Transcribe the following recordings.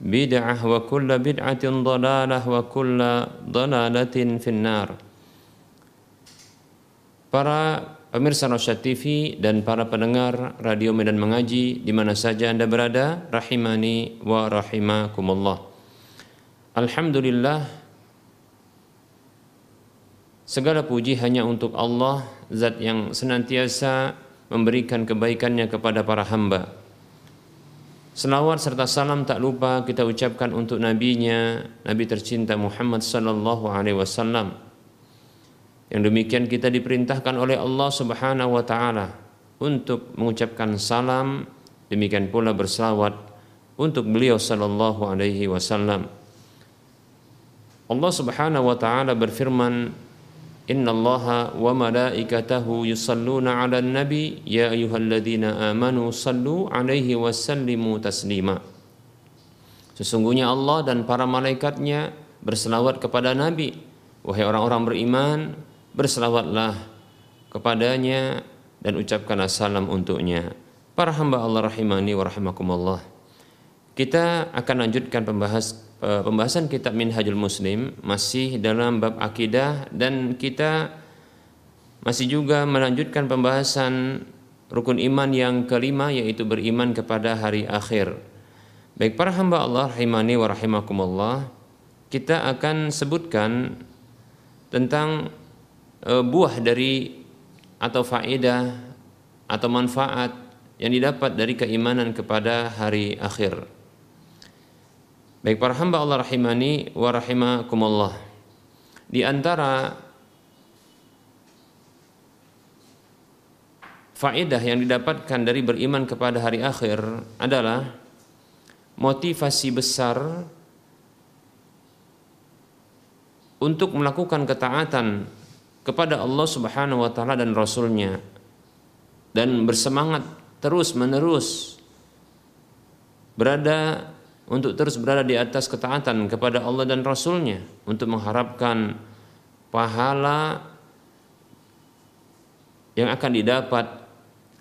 bid'ah wa kulla bid'atin dalalah wa kulla dalalatin finnar Para pemirsa Rosyad TV dan para pendengar Radio Medan Mengaji di mana saja Anda berada, rahimani wa rahimakumullah. Alhamdulillah segala puji hanya untuk Allah zat yang senantiasa memberikan kebaikannya kepada para hamba Selawat serta salam tak lupa kita ucapkan untuk nabinya Nabi tercinta Muhammad sallallahu alaihi wasallam. Yang demikian kita diperintahkan oleh Allah subhanahu wa ta'ala Untuk mengucapkan salam Demikian pula berselawat Untuk beliau sallallahu alaihi wasallam. Allah Subhanahu wa taala berfirman Allah wa malaikatahu yusalluna 'alan nabi. Ya ayyuhalladzina amanu sallu 'alaihi wa sallimu taslima. Sesungguhnya Allah dan para malaikatnya berselawat kepada nabi. Wahai orang-orang beriman berselawatlah kepadanya dan ucapkanlah salam untuknya. Para hamba Allah rahimani wa rahimakumullah. Kita akan lanjutkan pembahas pembahasan kitab Minhajul Muslim masih dalam bab akidah dan kita masih juga melanjutkan pembahasan rukun iman yang kelima yaitu beriman kepada hari akhir. Baik para hamba Allah rahimani wa rahimakumullah, kita akan sebutkan tentang e, buah dari atau faedah atau manfaat yang didapat dari keimanan kepada hari akhir. Baik para hamba Allah rahimani wa rahimakumullah. Di antara faedah yang didapatkan dari beriman kepada hari akhir adalah motivasi besar untuk melakukan ketaatan kepada Allah Subhanahu wa taala dan rasulnya dan bersemangat terus menerus berada untuk terus berada di atas ketaatan kepada Allah dan Rasulnya untuk mengharapkan pahala yang akan didapat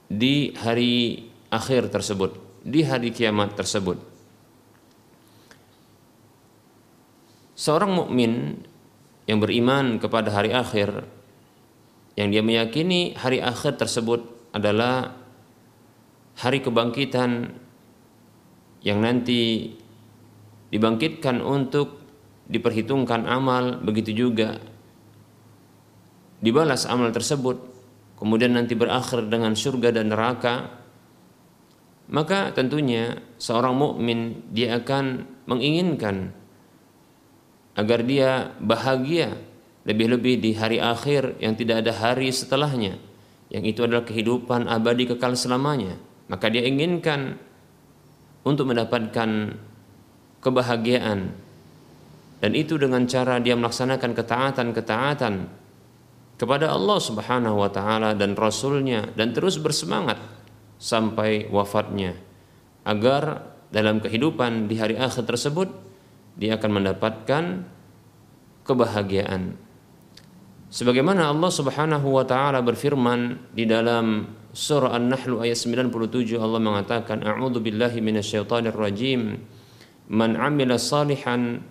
di hari akhir tersebut, di hari kiamat tersebut. Seorang mukmin yang beriman kepada hari akhir yang dia meyakini hari akhir tersebut adalah hari kebangkitan yang nanti dibangkitkan untuk diperhitungkan amal begitu juga dibalas amal tersebut kemudian nanti berakhir dengan surga dan neraka maka tentunya seorang mukmin dia akan menginginkan agar dia bahagia lebih-lebih di hari akhir yang tidak ada hari setelahnya yang itu adalah kehidupan abadi kekal selamanya. Maka dia inginkan untuk mendapatkan kebahagiaan dan itu dengan cara dia melaksanakan ketaatan-ketaatan kepada Allah Subhanahu wa taala dan rasulnya dan terus bersemangat sampai wafatnya agar dalam kehidupan di hari akhir tersebut dia akan mendapatkan kebahagiaan. Sebagaimana Allah Subhanahu wa taala berfirman di dalam surah An-Nahl ayat 97 Allah mengatakan a'udzu billahi minasyaitonir rajim man 'amila salihan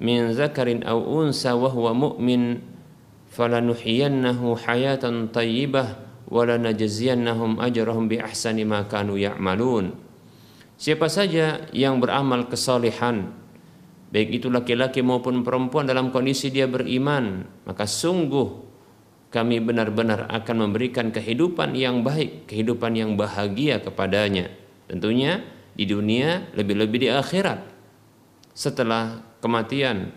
min zakarin aw unsa wa huwa mu'min falanuhyiyannahu hayatan tayyibah walanajziyannahum ajrahum bi ahsani ma kanu ya'malun. Siapa saja yang beramal kesalehan baik itu laki-laki maupun perempuan dalam kondisi dia beriman, maka sungguh kami benar-benar akan memberikan kehidupan yang baik, kehidupan yang bahagia kepadanya. Tentunya di dunia lebih-lebih di akhirat. Setelah kematian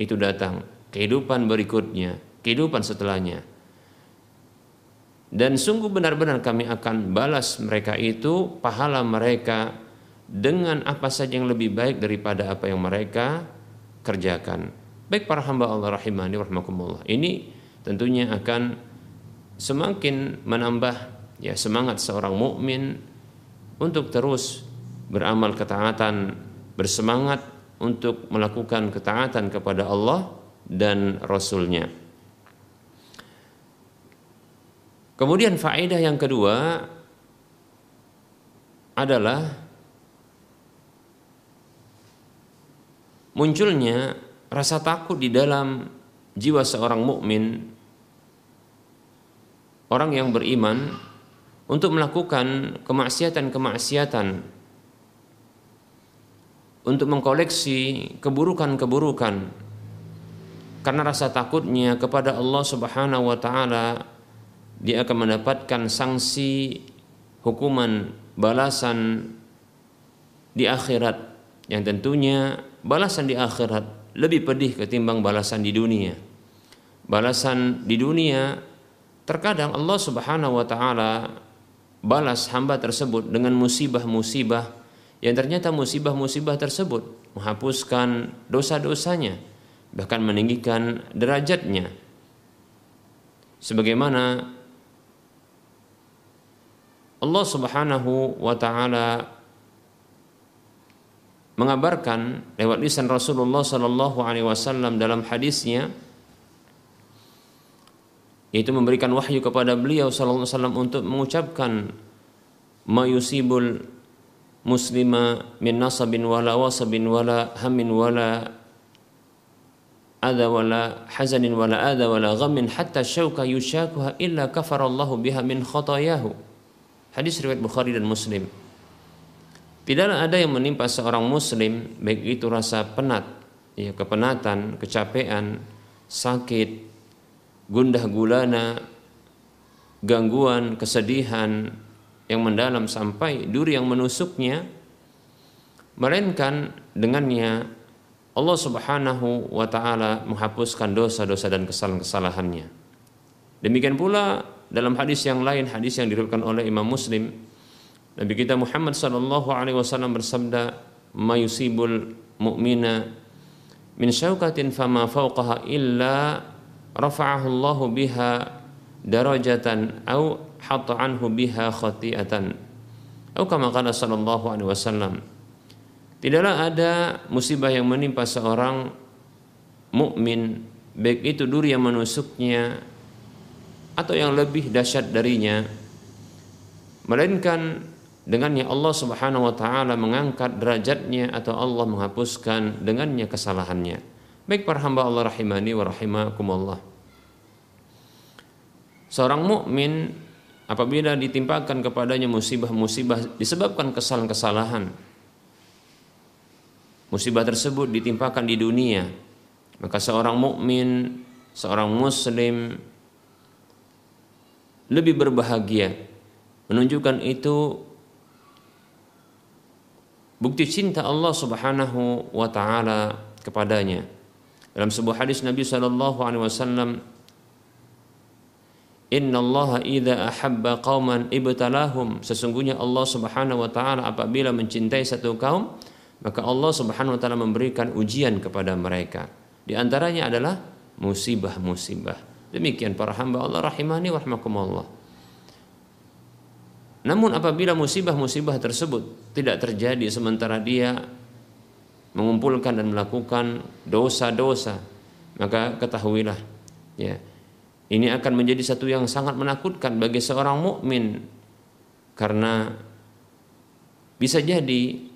itu datang, kehidupan berikutnya, kehidupan setelahnya dan sungguh benar-benar kami akan balas mereka itu pahala mereka dengan apa saja yang lebih baik daripada apa yang mereka kerjakan. Baik para hamba Allah rahimani rahmakumullah. Ini tentunya akan semakin menambah ya semangat seorang mukmin untuk terus beramal ketaatan, bersemangat untuk melakukan ketaatan kepada Allah dan Rasulnya. nya Kemudian faedah yang kedua adalah munculnya rasa takut di dalam jiwa seorang mukmin orang yang beriman untuk melakukan kemaksiatan-kemaksiatan untuk mengkoleksi keburukan-keburukan karena rasa takutnya kepada Allah Subhanahu wa taala dia akan mendapatkan sanksi hukuman balasan di akhirat yang tentunya balasan di akhirat lebih pedih ketimbang balasan di dunia. Balasan di dunia terkadang Allah Subhanahu wa taala balas hamba tersebut dengan musibah-musibah yang ternyata musibah-musibah tersebut menghapuskan dosa-dosanya bahkan meninggikan derajatnya. Sebagaimana Allah Subhanahu wa taala mengabarkan lewat lisan Rasulullah sallallahu alaihi wasallam dalam hadisnya yaitu memberikan wahyu kepada beliau sallallahu alaihi wasallam untuk mengucapkan mayusibul muslima min nasabin wala wasabin wala hamin wala ada wala hazanin wala ada wala ghammin hatta syauka yushakuha illa kafarallahu biha min khatayahu Hadis riwayat Bukhari dan Muslim. Tidaklah ada yang menimpa seorang muslim baik itu rasa penat, ya kepenatan, kecapean, sakit, gundah gulana, gangguan, kesedihan yang mendalam sampai duri yang menusuknya melainkan dengannya Allah Subhanahu wa taala menghapuskan dosa-dosa dan kesalahan-kesalahannya. Demikian pula dalam hadis yang lain, hadis yang diriwayatkan oleh Imam Muslim, Nabi kita Muhammad sallallahu alaihi wasallam bersabda, "Mayusibul mu'mina min syaukatin fama fawqaha illa rafa'ahu Allah biha darajatan au hatta anhu biha khati'atan." Atau kama qala sallallahu alaihi wasallam. Tidaklah ada musibah yang menimpa seorang mukmin baik itu duri yang menusuknya atau yang lebih dahsyat darinya melainkan dengannya Allah Subhanahu wa taala mengangkat derajatnya atau Allah menghapuskan dengannya kesalahannya. Baik para hamba Allah rahimani wa rahimakumullah. Seorang mukmin apabila ditimpakan kepadanya musibah-musibah disebabkan kesalahan-kesalahan musibah tersebut ditimpakan di dunia maka seorang mukmin seorang muslim lebih berbahagia menunjukkan itu bukti cinta Allah Subhanahu wa taala kepadanya dalam sebuah hadis Nabi sallallahu alaihi wasallam Innallaha idza ahabba qauman ibtalahum. Sesungguhnya Allah Subhanahu wa taala apabila mencintai satu kaum, maka Allah Subhanahu wa taala memberikan ujian kepada mereka. Di antaranya adalah musibah-musibah. Demikian para hamba Allah rahimani wa rahmakumullah. Namun apabila musibah-musibah tersebut tidak terjadi sementara dia mengumpulkan dan melakukan dosa-dosa, maka ketahuilah ya. Ini akan menjadi satu yang sangat menakutkan bagi seorang mukmin karena bisa jadi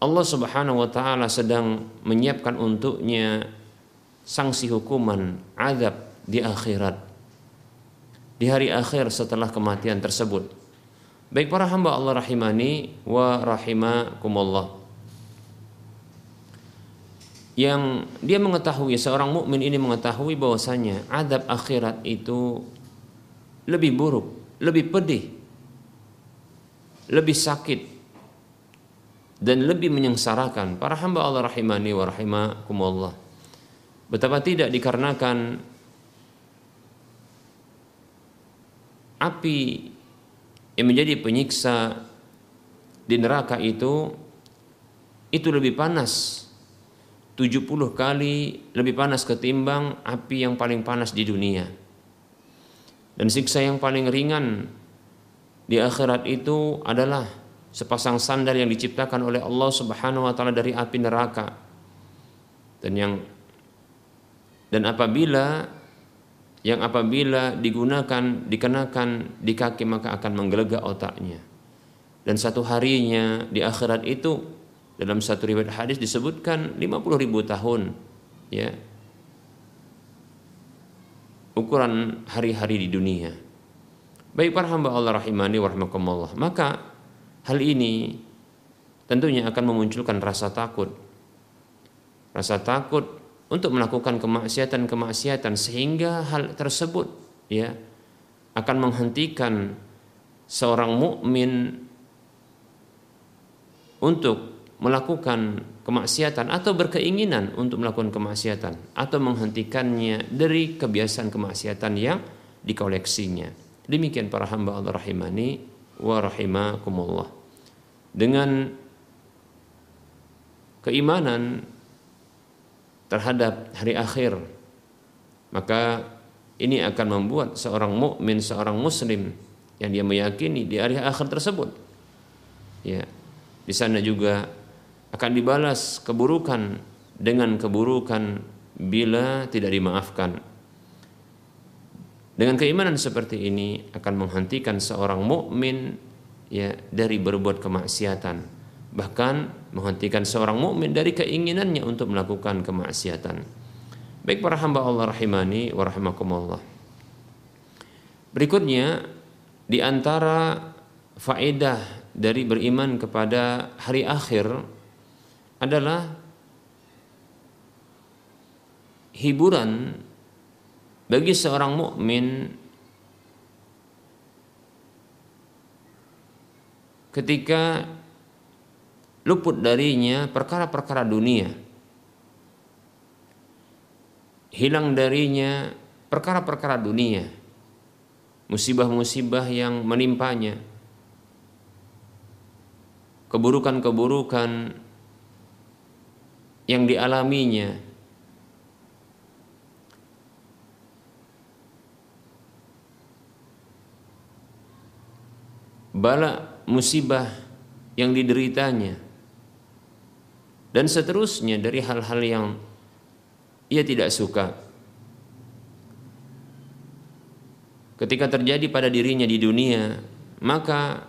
Allah Subhanahu wa taala sedang menyiapkan untuknya sanksi hukuman azab di akhirat di hari akhir setelah kematian tersebut. Baik para hamba Allah rahimani wa rahimakumullah. Yang dia mengetahui seorang mukmin ini mengetahui bahwasanya adab akhirat itu lebih buruk, lebih pedih, lebih sakit dan lebih menyengsarakan para hamba Allah rahimani wa rahimakumullah. Betapa tidak dikarenakan api yang menjadi penyiksa di neraka itu itu lebih panas 70 kali lebih panas ketimbang api yang paling panas di dunia. Dan siksa yang paling ringan di akhirat itu adalah sepasang sandal yang diciptakan oleh Allah Subhanahu wa taala dari api neraka. Dan yang dan apabila yang apabila digunakan dikenakan di kaki maka akan menggelegak otaknya. Dan satu harinya di akhirat itu dalam satu riwayat hadis disebutkan 50 ribu tahun ya. Ukuran hari-hari di dunia. Baik para hamba Allah rahimani warahmatullah maka hal ini tentunya akan memunculkan rasa takut. Rasa takut untuk melakukan kemaksiatan-kemaksiatan sehingga hal tersebut ya akan menghentikan seorang mukmin untuk melakukan kemaksiatan atau berkeinginan untuk melakukan kemaksiatan atau menghentikannya dari kebiasaan kemaksiatan yang dikoleksinya. Demikian para hamba Allah rahimani wa rahimakumullah. Dengan keimanan terhadap hari akhir maka ini akan membuat seorang mukmin seorang muslim yang dia meyakini di hari akhir tersebut ya di sana juga akan dibalas keburukan dengan keburukan bila tidak dimaafkan dengan keimanan seperti ini akan menghentikan seorang mukmin ya dari berbuat kemaksiatan bahkan menghentikan seorang mukmin dari keinginannya untuk melakukan kemaksiatan. Baik para hamba Allah rahimani wa rahimakumullah. Berikutnya di antara faedah dari beriman kepada hari akhir adalah hiburan bagi seorang mukmin ketika luput darinya perkara-perkara dunia. Hilang darinya perkara-perkara dunia. Musibah-musibah yang menimpanya. Keburukan-keburukan yang dialaminya. Bala musibah yang dideritanya dan seterusnya dari hal-hal yang ia tidak suka. Ketika terjadi pada dirinya di dunia, maka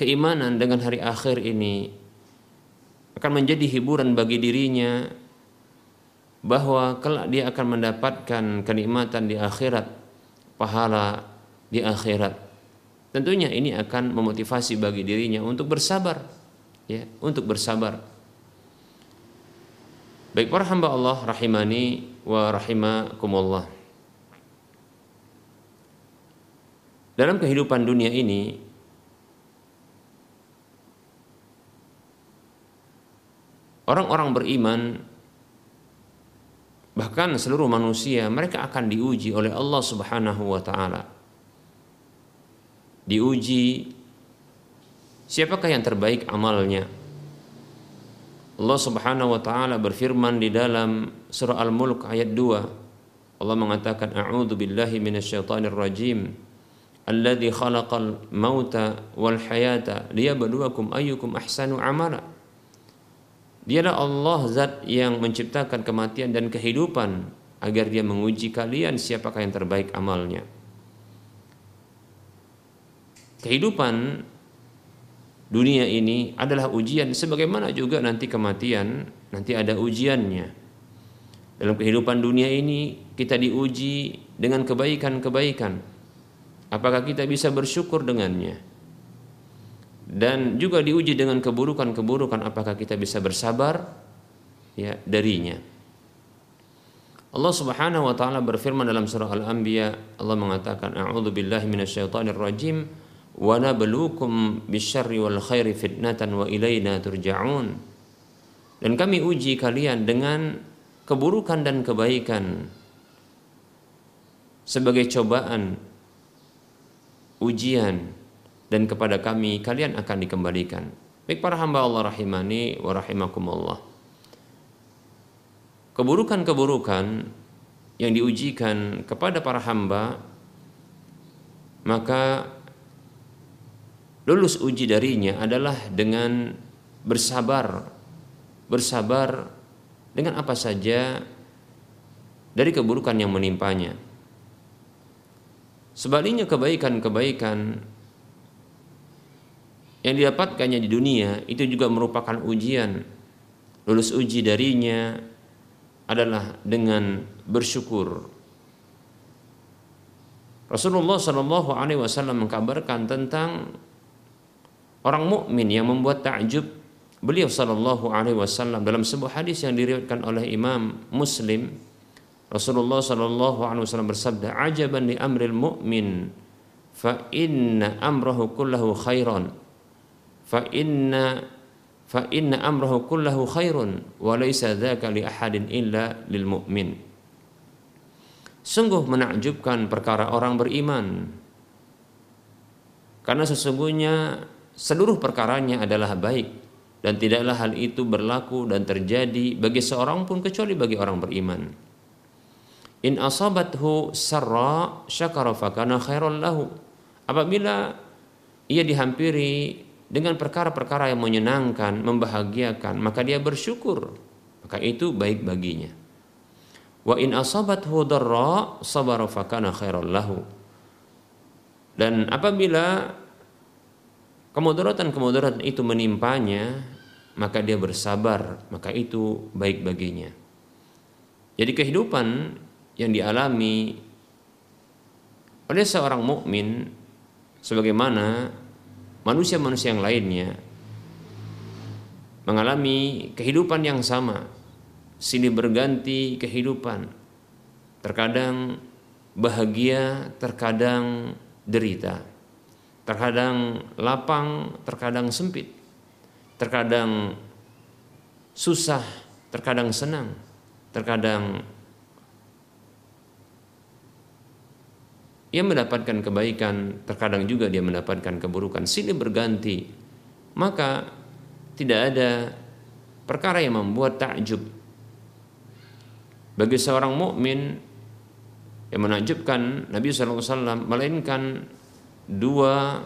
keimanan dengan hari akhir ini akan menjadi hiburan bagi dirinya bahwa kelak dia akan mendapatkan kenikmatan di akhirat, pahala di akhirat. Tentunya ini akan memotivasi bagi dirinya untuk bersabar, ya, untuk bersabar Baik para hamba Allah rahimani wa rahimakumullah. Dalam kehidupan dunia ini orang-orang beriman bahkan seluruh manusia mereka akan diuji oleh Allah Subhanahu wa taala. Diuji siapakah yang terbaik amalnya? Allah Subhanahu wa taala berfirman di dalam surah Al-Mulk ayat 2. Allah mengatakan a'udzu billahi minasyaitonir rajim. Alladzi khalaqal mauta wal hayata liyabluwakum ayyukum ahsanu amala. Dialah Allah zat yang menciptakan kematian dan kehidupan agar dia menguji kalian siapakah yang terbaik amalnya. Kehidupan dunia ini adalah ujian sebagaimana juga nanti kematian nanti ada ujiannya. Dalam kehidupan dunia ini kita diuji dengan kebaikan-kebaikan. Apakah kita bisa bersyukur dengannya? Dan juga diuji dengan keburukan-keburukan apakah kita bisa bersabar ya darinya. Allah Subhanahu wa taala berfirman dalam surah Al-Anbiya Allah mengatakan a'udzu billahi minasyaitonir rajim wa nabluukum bisyarri wal khairi fitnatan wa ilaina turja'un. Dan kami uji kalian dengan keburukan dan kebaikan sebagai cobaan ujian dan kepada kami kalian akan dikembalikan. Baik para hamba Allah rahimani wa rahimakumullah. Keburukan-keburukan yang diujikan kepada para hamba maka lulus uji darinya adalah dengan bersabar bersabar dengan apa saja dari keburukan yang menimpanya. Sebaliknya kebaikan-kebaikan yang didapatkannya di dunia itu juga merupakan ujian. Lulus uji darinya adalah dengan bersyukur. Rasulullah Shallallahu Alaihi Wasallam mengkabarkan tentang orang mukmin yang membuat takjub beliau Shallallahu Alaihi Wasallam dalam sebuah hadis yang diriwayatkan oleh Imam Muslim Rasulullah Shallallahu Alaihi Wasallam bersabda ajaban li amril mu'min fa inna amrahu kullahu khairan fa inna fa inna amrahu kullahu khairun wa dzaka li ahadin illa lil mu'min sungguh menakjubkan perkara orang beriman karena sesungguhnya seluruh perkaranya adalah baik dan tidaklah hal itu berlaku dan terjadi bagi seorang pun kecuali bagi orang beriman. In asabathu sarra syakara fakana khairan lahu. Apabila ia dihampiri dengan perkara-perkara yang menyenangkan, membahagiakan, maka dia bersyukur. Maka itu baik baginya. Wa in asabathu darra sabara fakana khairal lahu. Dan apabila kemudaratan-kemudaratan itu menimpanya, maka dia bersabar, maka itu baik baginya. Jadi kehidupan yang dialami oleh seorang mukmin sebagaimana manusia-manusia yang lainnya mengalami kehidupan yang sama, silih berganti kehidupan. Terkadang bahagia, terkadang derita. Terkadang lapang, terkadang sempit. Terkadang susah, terkadang senang. Terkadang ia mendapatkan kebaikan, terkadang juga dia mendapatkan keburukan, silih berganti. Maka tidak ada perkara yang membuat takjub bagi seorang mukmin yang menakjubkan Nabi SAW melainkan dua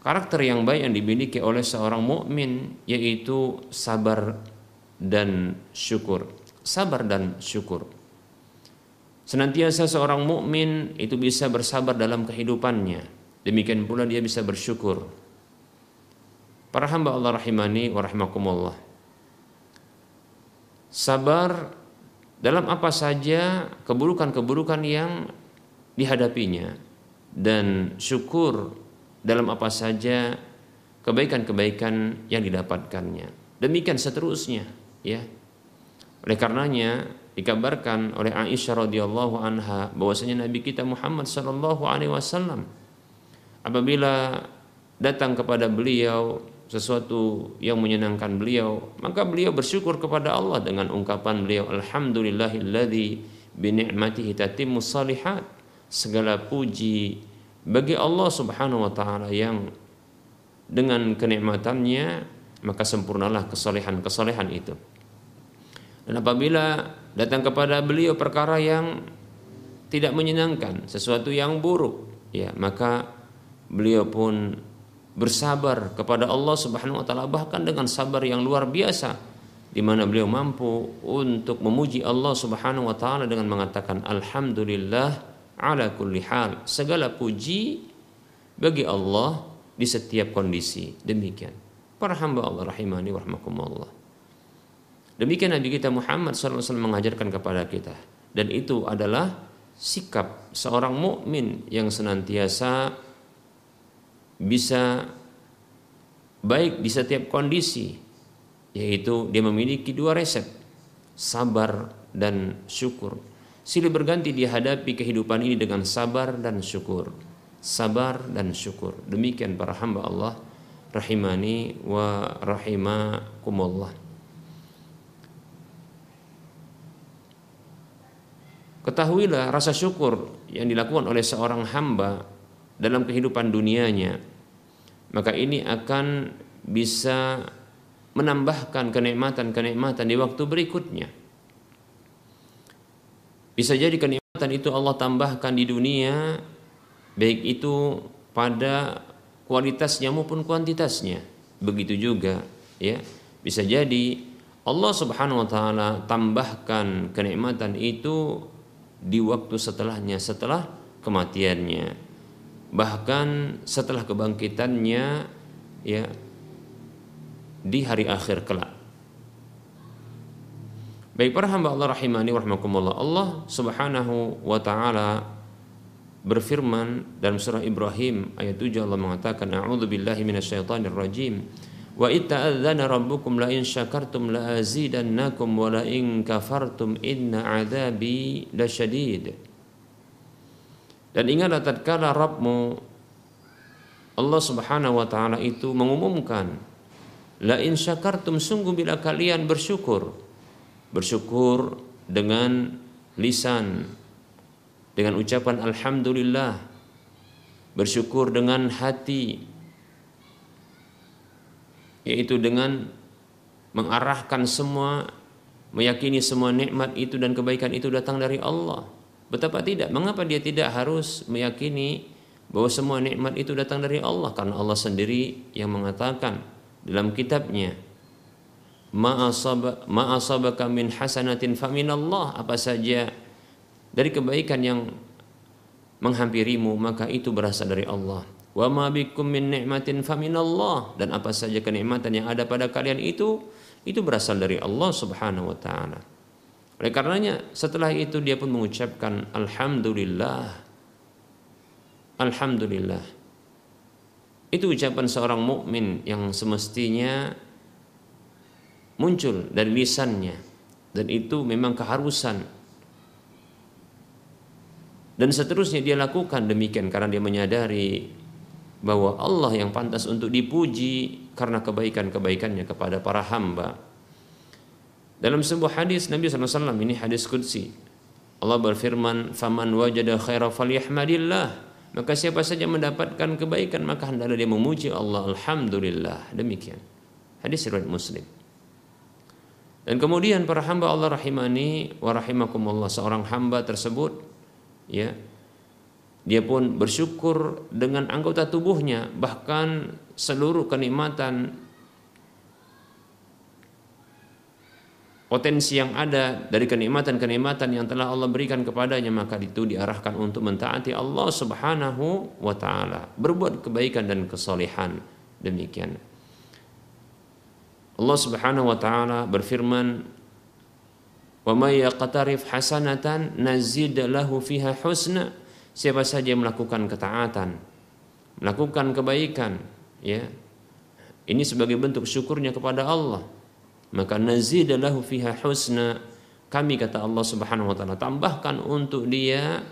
karakter yang baik yang dimiliki oleh seorang mukmin yaitu sabar dan syukur. Sabar dan syukur. Senantiasa seorang mukmin itu bisa bersabar dalam kehidupannya. Demikian pula dia bisa bersyukur. Para hamba Allah rahimani wa rahimakumullah. Sabar dalam apa saja keburukan-keburukan yang dihadapinya dan syukur dalam apa saja kebaikan-kebaikan yang didapatkannya. Demikian seterusnya, ya. Oleh karenanya dikabarkan oleh Aisyah radhiyallahu anha bahwasanya Nabi kita Muhammad sallallahu alaihi wasallam apabila datang kepada beliau sesuatu yang menyenangkan beliau, maka beliau bersyukur kepada Allah dengan ungkapan beliau alhamdulillahilladzi bi ni'matihi tatimmus salihat. Segala puji bagi Allah Subhanahu wa taala yang dengan kenikmatannya maka sempurnalah kesalehan-kesalehan itu. Dan apabila datang kepada beliau perkara yang tidak menyenangkan, sesuatu yang buruk, ya maka beliau pun bersabar kepada Allah Subhanahu wa taala bahkan dengan sabar yang luar biasa di mana beliau mampu untuk memuji Allah Subhanahu wa taala dengan mengatakan alhamdulillah ala kulli hal. Segala puji bagi Allah di setiap kondisi. Demikian. Para hamba Allah rahimani wa rahmakumullah demikian Nabi kita Muhammad SAW mengajarkan kepada kita. Dan itu adalah sikap seorang mukmin yang senantiasa bisa baik di setiap kondisi yaitu dia memiliki dua resep sabar dan syukur. Silih berganti dihadapi kehidupan ini dengan sabar dan syukur. Sabar dan syukur. Demikian para hamba Allah rahimani wa rahimakumullah Ketahuilah rasa syukur yang dilakukan oleh seorang hamba dalam kehidupan dunianya maka ini akan bisa menambahkan kenikmatan-kenikmatan di waktu berikutnya. Bisa jadi kenikmatan itu Allah tambahkan di dunia baik itu pada kualitasnya maupun kuantitasnya. Begitu juga ya. Bisa jadi Allah Subhanahu wa taala tambahkan kenikmatan itu di waktu setelahnya setelah kematiannya. Bahkan setelah kebangkitannya ya di hari akhir kelak. Baik para hamba Allah rahimani warahmatullah Allah Subhanahu wa taala berfirman dalam surah Ibrahim ayat 7 Allah mengatakan a'udzu billahi minasyaitonir rajim wa itta'adzana rabbukum la in syakartum la azidannakum wa la in kafartum inna adzabi lasyadid dan ingatlah tatkala Rabbmu Allah Subhanahu wa taala itu mengumumkan la in syakartum sungguh bila kalian bersyukur bersyukur dengan lisan dengan ucapan alhamdulillah bersyukur dengan hati yaitu dengan mengarahkan semua meyakini semua nikmat itu dan kebaikan itu datang dari Allah. Betapa tidak? Mengapa dia tidak harus meyakini bahwa semua nikmat itu datang dari Allah? Karena Allah sendiri yang mengatakan dalam kitabnya ma asabaka min hasanatin faminallah apa saja dari kebaikan yang menghampirimu maka itu berasal dari Allah wa ma bikum min ni'matin faminallah dan apa saja kenikmatan yang ada pada kalian itu itu berasal dari Allah Subhanahu wa taala. Oleh karenanya setelah itu dia pun mengucapkan Alhamdulillah. Alhamdulillah. Itu ucapan seorang mukmin yang semestinya muncul dari lisannya. Dan itu memang keharusan. Dan seterusnya dia lakukan demikian karena dia menyadari bahwa Allah yang pantas untuk dipuji karena kebaikan-kebaikannya kepada para hamba dalam sebuah hadis Nabi SAW ini hadis kudsi. Allah berfirman, "Faman wajada khaira falyahmadillah." Maka siapa saja mendapatkan kebaikan maka hendaklah dia memuji Allah. Alhamdulillah. Demikian. Hadis riwayat Muslim. Dan kemudian para hamba Allah rahimani wa rahimakumullah seorang hamba tersebut ya dia pun bersyukur dengan anggota tubuhnya bahkan seluruh kenikmatan potensi yang ada dari kenikmatan-kenikmatan yang telah Allah berikan kepadanya maka itu diarahkan untuk mentaati Allah Subhanahu wa taala, berbuat kebaikan dan kesolehan. Demikian. Allah Subhanahu wa taala berfirman, "Wa may yaqtarif hasanatan nazid lahu fiha husna." Siapa saja yang melakukan ketaatan, melakukan kebaikan, ya. Ini sebagai bentuk syukurnya kepada Allah maka nazidalahu fiha husna kami kata Allah Subhanahu wa taala tambahkan untuk dia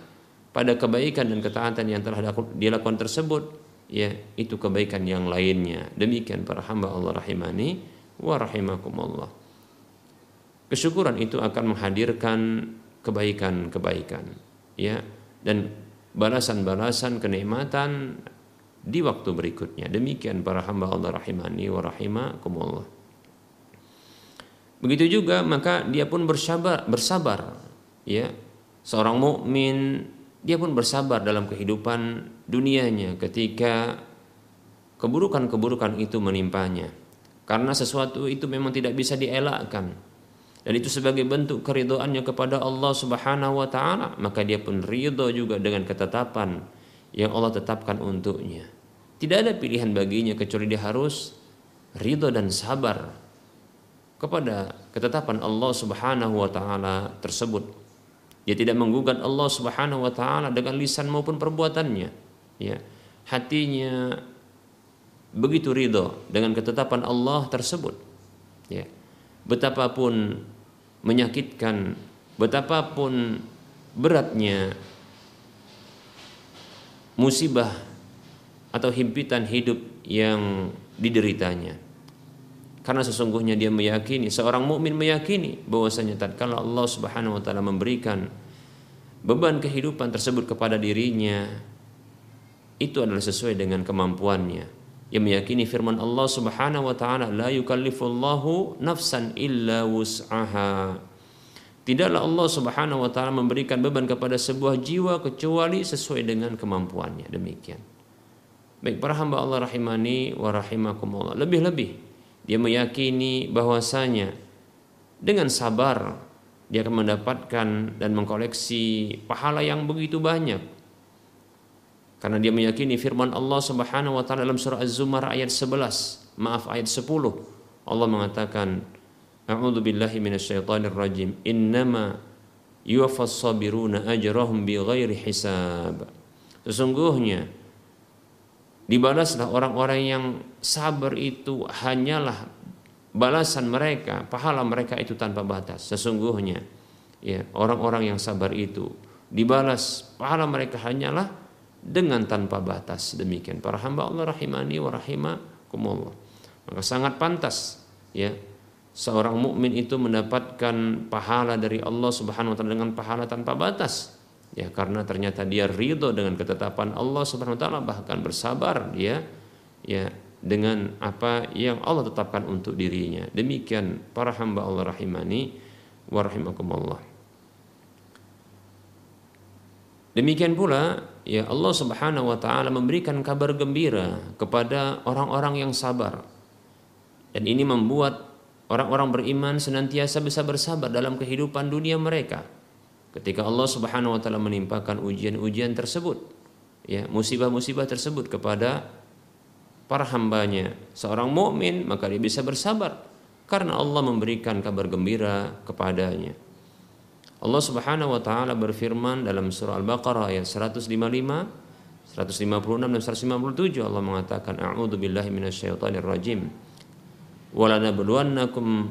pada kebaikan dan ketaatan yang telah dia lakukan tersebut ya itu kebaikan yang lainnya. Demikian para hamba Allah rahimani wa rahimakumullah. Kesyukuran itu akan menghadirkan kebaikan-kebaikan ya dan balasan-balasan kenikmatan di waktu berikutnya. Demikian para hamba Allah rahimani wa rahimakumullah. Begitu juga maka dia pun bersabar bersabar ya. Seorang mukmin dia pun bersabar dalam kehidupan dunianya ketika keburukan-keburukan itu menimpanya. Karena sesuatu itu memang tidak bisa dielakkan. Dan itu sebagai bentuk keridoannya kepada Allah Subhanahu wa taala, maka dia pun ridho juga dengan ketetapan yang Allah tetapkan untuknya. Tidak ada pilihan baginya kecuali dia harus ridho dan sabar kepada ketetapan Allah Subhanahu wa taala tersebut. Dia tidak menggugat Allah Subhanahu wa taala dengan lisan maupun perbuatannya. Ya. Hatinya begitu ridho dengan ketetapan Allah tersebut. Ya. Betapapun menyakitkan, betapapun beratnya musibah atau himpitan hidup yang dideritanya. Karena sesungguhnya dia meyakini, seorang mukmin meyakini bahwasanya tatkala Allah Subhanahu wa taala memberikan beban kehidupan tersebut kepada dirinya itu adalah sesuai dengan kemampuannya. Ia meyakini firman Allah Subhanahu wa taala la yukallifullahu nafsan illa wus'aha. Tidaklah Allah Subhanahu wa taala memberikan beban kepada sebuah jiwa kecuali sesuai dengan kemampuannya. Demikian. Baik para hamba Allah rahimani wa rahimakumullah. Lebih-lebih dia meyakini bahwasanya dengan sabar dia akan mendapatkan dan mengkoleksi pahala yang begitu banyak. Karena dia meyakini firman Allah Subhanahu wa taala dalam surah Az-Zumar ayat 11, maaf ayat 10. Allah mengatakan, A'udzu billahi minasyaitonir rajim. Innama yuwaffas sabiruna ajrahum bighairi hisab. Sesungguhnya dibalaslah orang-orang yang sabar itu hanyalah balasan mereka, pahala mereka itu tanpa batas. Sesungguhnya ya, orang-orang yang sabar itu dibalas pahala mereka hanyalah dengan tanpa batas. Demikian para hamba Allah rahimani wa rahimakumullah. Maka sangat pantas ya seorang mukmin itu mendapatkan pahala dari Allah Subhanahu wa taala dengan pahala tanpa batas ya karena ternyata dia ridho dengan ketetapan Allah Subhanahu wa taala bahkan bersabar dia ya dengan apa yang Allah tetapkan untuk dirinya demikian para hamba Allah rahimani wa rahimakumullah demikian pula ya Allah Subhanahu wa taala memberikan kabar gembira kepada orang-orang yang sabar. Dan ini membuat orang-orang beriman senantiasa bisa bersabar dalam kehidupan dunia mereka. Ketika Allah Subhanahu wa taala menimpakan ujian-ujian tersebut ya musibah-musibah tersebut kepada para hambanya seorang mukmin maka dia bisa bersabar. Karena Allah memberikan kabar gembira kepadanya Allah Subhanahu wa taala berfirman dalam surah Al-Baqarah ayat 155, 156 dan 157 Allah mengatakan a'udzu billahi minasyaitonir rajim. Walanabluwannakum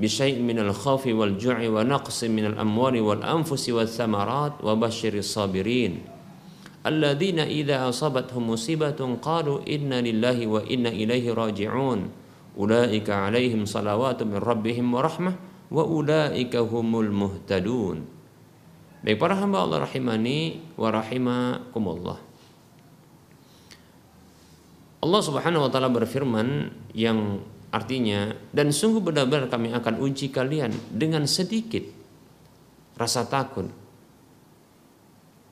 bisyai'in minal khawfi wal ju'i wa naqsin minal amwali wal anfusi was samarat wa basyiris sabirin. Alladzina idza asabathum musibatun qalu inna lillahi wa inna ilaihi raji'un. Ulaika alaihim salawatu min rabbihim wa rahmah wa ulaika humul muhtadun. Baik para hamba Allah rahimani wa rahimakumullah. Allah Subhanahu wa taala berfirman yang artinya dan sungguh benar-benar kami akan uji kalian dengan sedikit rasa takut.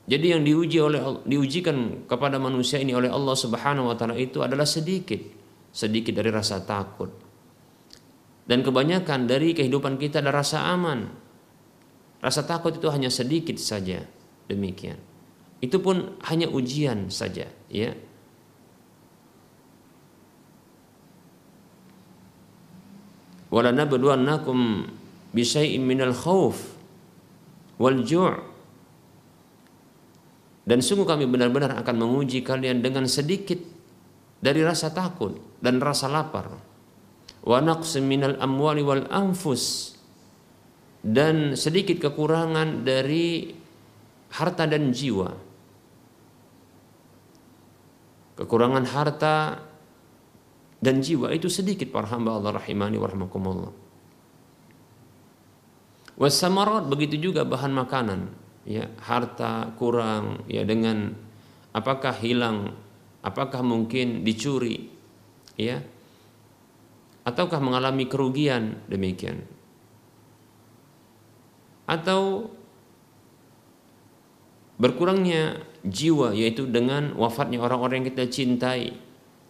Jadi yang diuji oleh diujikan kepada manusia ini oleh Allah Subhanahu wa taala itu adalah sedikit, sedikit dari rasa takut dan kebanyakan dari kehidupan kita adalah rasa aman. Rasa takut itu hanya sedikit saja. Demikian. Itu pun hanya ujian saja, ya walanabluwannakum bisyai'in minal khauf wal ju' dan sungguh kami benar-benar akan menguji kalian dengan sedikit dari rasa takut dan rasa lapar wa minal amwali wal anfus. Dan sedikit kekurangan dari harta dan jiwa. Kekurangan harta dan jiwa itu sedikit para hamba Allah rahimani warahmatullah. Wasamarat begitu juga bahan makanan, ya harta kurang, ya dengan apakah hilang, apakah mungkin dicuri, ya, ataukah mengalami kerugian? Demikian, atau berkurangnya jiwa yaitu dengan wafatnya orang-orang yang kita cintai.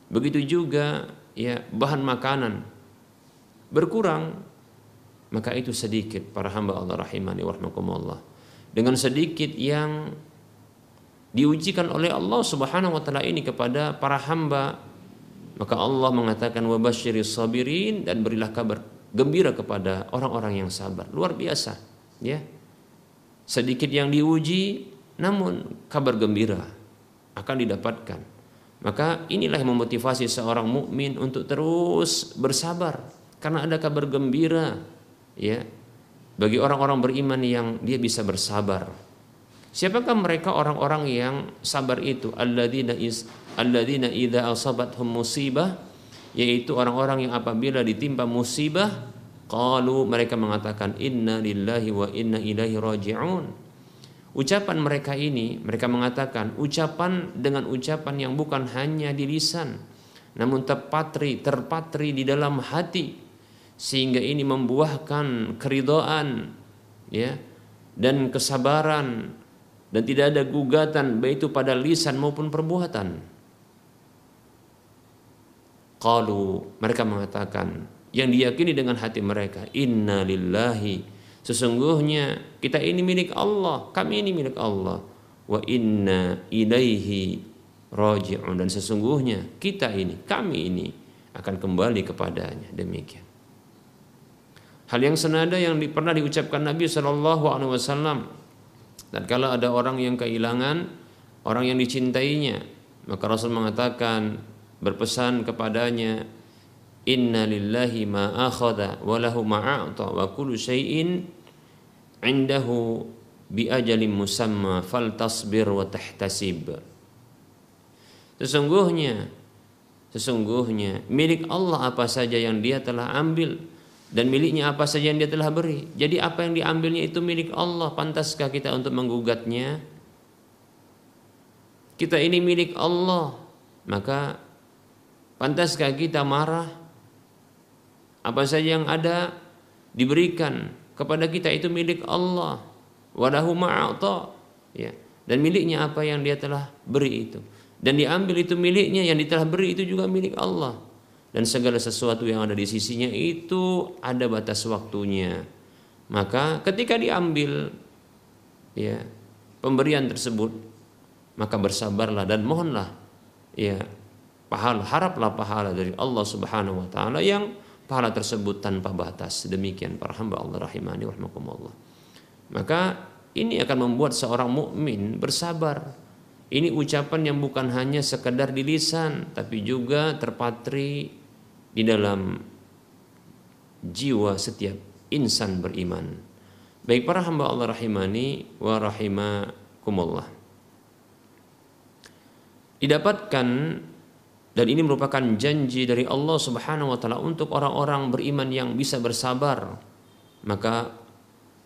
Begitu juga ya bahan makanan. Berkurang maka itu sedikit para hamba Allah rahimani warahmatullah dengan sedikit yang diujikan oleh Allah Subhanahu wa taala ini kepada para hamba maka Allah mengatakan wabasyiris sabirin dan berilah kabar gembira kepada orang-orang yang sabar luar biasa ya sedikit yang diuji namun kabar gembira akan didapatkan maka inilah yang memotivasi seorang mukmin untuk terus bersabar karena ada kabar gembira ya bagi orang-orang beriman yang dia bisa bersabar. Siapakah mereka orang-orang yang sabar itu? Alladzina alladzina idza asabathum musibah yaitu orang-orang yang apabila ditimpa musibah qalu mereka mengatakan inna lillahi wa inna ilaihi raji'un. Ucapan mereka ini, mereka mengatakan ucapan dengan ucapan yang bukan hanya di lisan, namun terpatri, terpatri di dalam hati, sehingga ini membuahkan keridhaan, ya, dan kesabaran, dan tidak ada gugatan baik itu pada lisan maupun perbuatan. Qalu mereka mengatakan yang diyakini dengan hati mereka, inna lillahi Sesungguhnya kita ini milik Allah, kami ini milik Allah. Wa inna ilaihi raji'un dan sesungguhnya kita ini, kami ini akan kembali kepadanya. Demikian. Hal yang senada yang pernah diucapkan Nabi Shallallahu Alaihi Wasallam dan kalau ada orang yang kehilangan orang yang dicintainya maka Rasul mengatakan berpesan kepadanya Inna lillahi ma akhadha wa lahu ma wa kullu syai'in indahu bi ajalin musamma fal tasbir wa tahtasib. Sesungguhnya sesungguhnya milik Allah apa saja yang dia telah ambil dan miliknya apa saja yang dia telah beri. Jadi apa yang diambilnya itu milik Allah. Pantaskah kita untuk menggugatnya? Kita ini milik Allah. Maka pantaskah kita marah? Apa saja yang ada diberikan kepada kita itu milik Allah. Walahu ma'ata. Ya. Dan miliknya apa yang dia telah beri itu. Dan diambil itu miliknya yang telah beri itu juga milik Allah. Dan segala sesuatu yang ada di sisinya itu ada batas waktunya. Maka ketika diambil ya pemberian tersebut maka bersabarlah dan mohonlah ya pahala haraplah pahala dari Allah Subhanahu wa taala yang pahala tersebut tanpa batas. Demikian para hamba Allah rahimani warahmatullah. Maka ini akan membuat seorang mukmin bersabar. Ini ucapan yang bukan hanya sekedar di lisan, tapi juga terpatri di dalam jiwa setiap insan beriman. Baik para hamba Allah rahimani wa rahimakumullah. Didapatkan dan ini merupakan janji dari Allah Subhanahu wa taala untuk orang-orang beriman yang bisa bersabar. Maka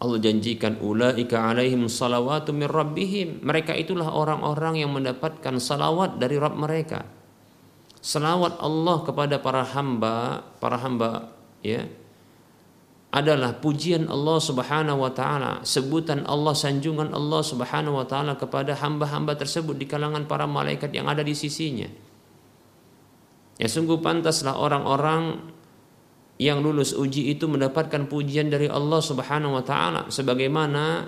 Allah janjikan ulaika alaihim salawatu min rabbihim. Mereka itulah orang-orang yang mendapatkan salawat dari Rabb mereka. Salawat Allah kepada para hamba, para hamba ya adalah pujian Allah Subhanahu wa taala, sebutan Allah, sanjungan Allah Subhanahu wa taala kepada hamba-hamba tersebut di kalangan para malaikat yang ada di sisinya. Ya sungguh pantaslah orang-orang yang lulus uji itu mendapatkan pujian dari Allah Subhanahu wa taala. Sebagaimana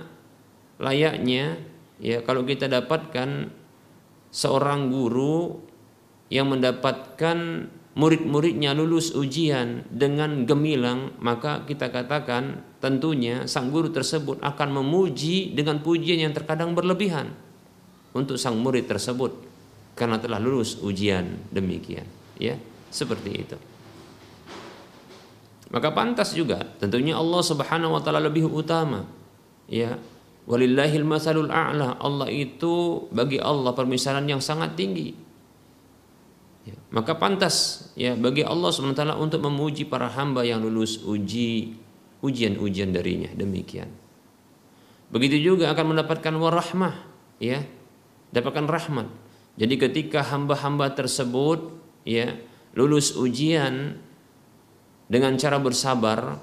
layaknya ya kalau kita dapatkan seorang guru yang mendapatkan murid-muridnya lulus ujian dengan gemilang maka kita katakan tentunya sang guru tersebut akan memuji dengan pujian yang terkadang berlebihan untuk sang murid tersebut karena telah lulus ujian demikian ya seperti itu. Maka pantas juga tentunya Allah Subhanahu wa taala lebih utama. Ya walillahil masalul a'la. Allah itu bagi Allah permisalan yang sangat tinggi. Ya, maka pantas ya bagi Allah SWT untuk memuji para hamba yang lulus uji ujian-ujian darinya. Demikian. Begitu juga akan mendapatkan warahmah ya, dapatkan rahmat. Jadi ketika hamba-hamba tersebut ya lulus ujian dengan cara bersabar,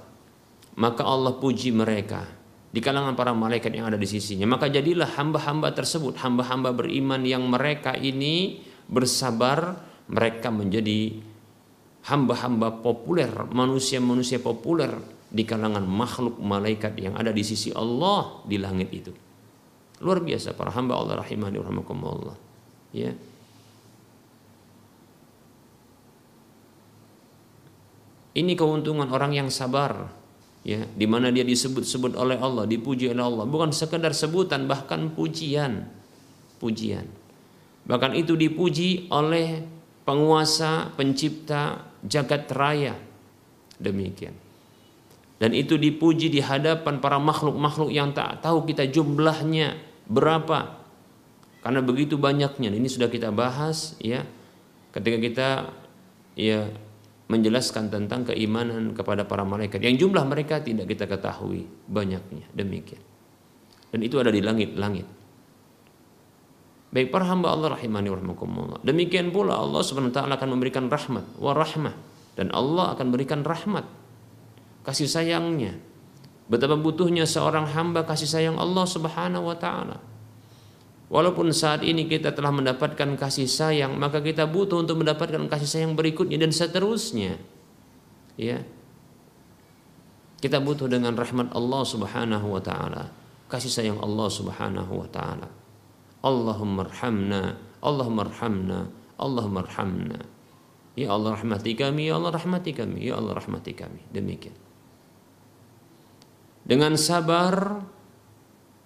maka Allah puji mereka di kalangan para malaikat yang ada di sisinya. Maka jadilah hamba-hamba tersebut, hamba-hamba beriman yang mereka ini bersabar mereka menjadi hamba-hamba populer, manusia-manusia populer di kalangan makhluk malaikat yang ada di sisi Allah di langit itu. Luar biasa para hamba Allah rahimani rahimakumullah. Ya. Ini keuntungan orang yang sabar, ya, di mana dia disebut-sebut oleh Allah, dipuji oleh Allah, bukan sekedar sebutan bahkan pujian. Pujian. Bahkan itu dipuji oleh penguasa, pencipta jagat raya. Demikian. Dan itu dipuji di hadapan para makhluk-makhluk yang tak tahu kita jumlahnya berapa. Karena begitu banyaknya. Ini sudah kita bahas ya. Ketika kita ya menjelaskan tentang keimanan kepada para malaikat yang jumlah mereka tidak kita ketahui banyaknya demikian dan itu ada di langit-langit Baik para hamba Allah rahimani warahmatullah. Demikian pula Allah SWT akan memberikan rahmat wa rahmah dan Allah akan berikan rahmat kasih sayangnya. Betapa butuhnya seorang hamba kasih sayang Allah Subhanahu wa taala. Walaupun saat ini kita telah mendapatkan kasih sayang, maka kita butuh untuk mendapatkan kasih sayang berikutnya dan seterusnya. Ya. Kita butuh dengan rahmat Allah Subhanahu wa taala, kasih sayang Allah Subhanahu wa taala. Allahumma arhamna Allahumma arhamna Allahumma arhamna Ya Allah rahmati kami Ya Allah rahmati kami Ya Allah rahmati kami Demikian Dengan sabar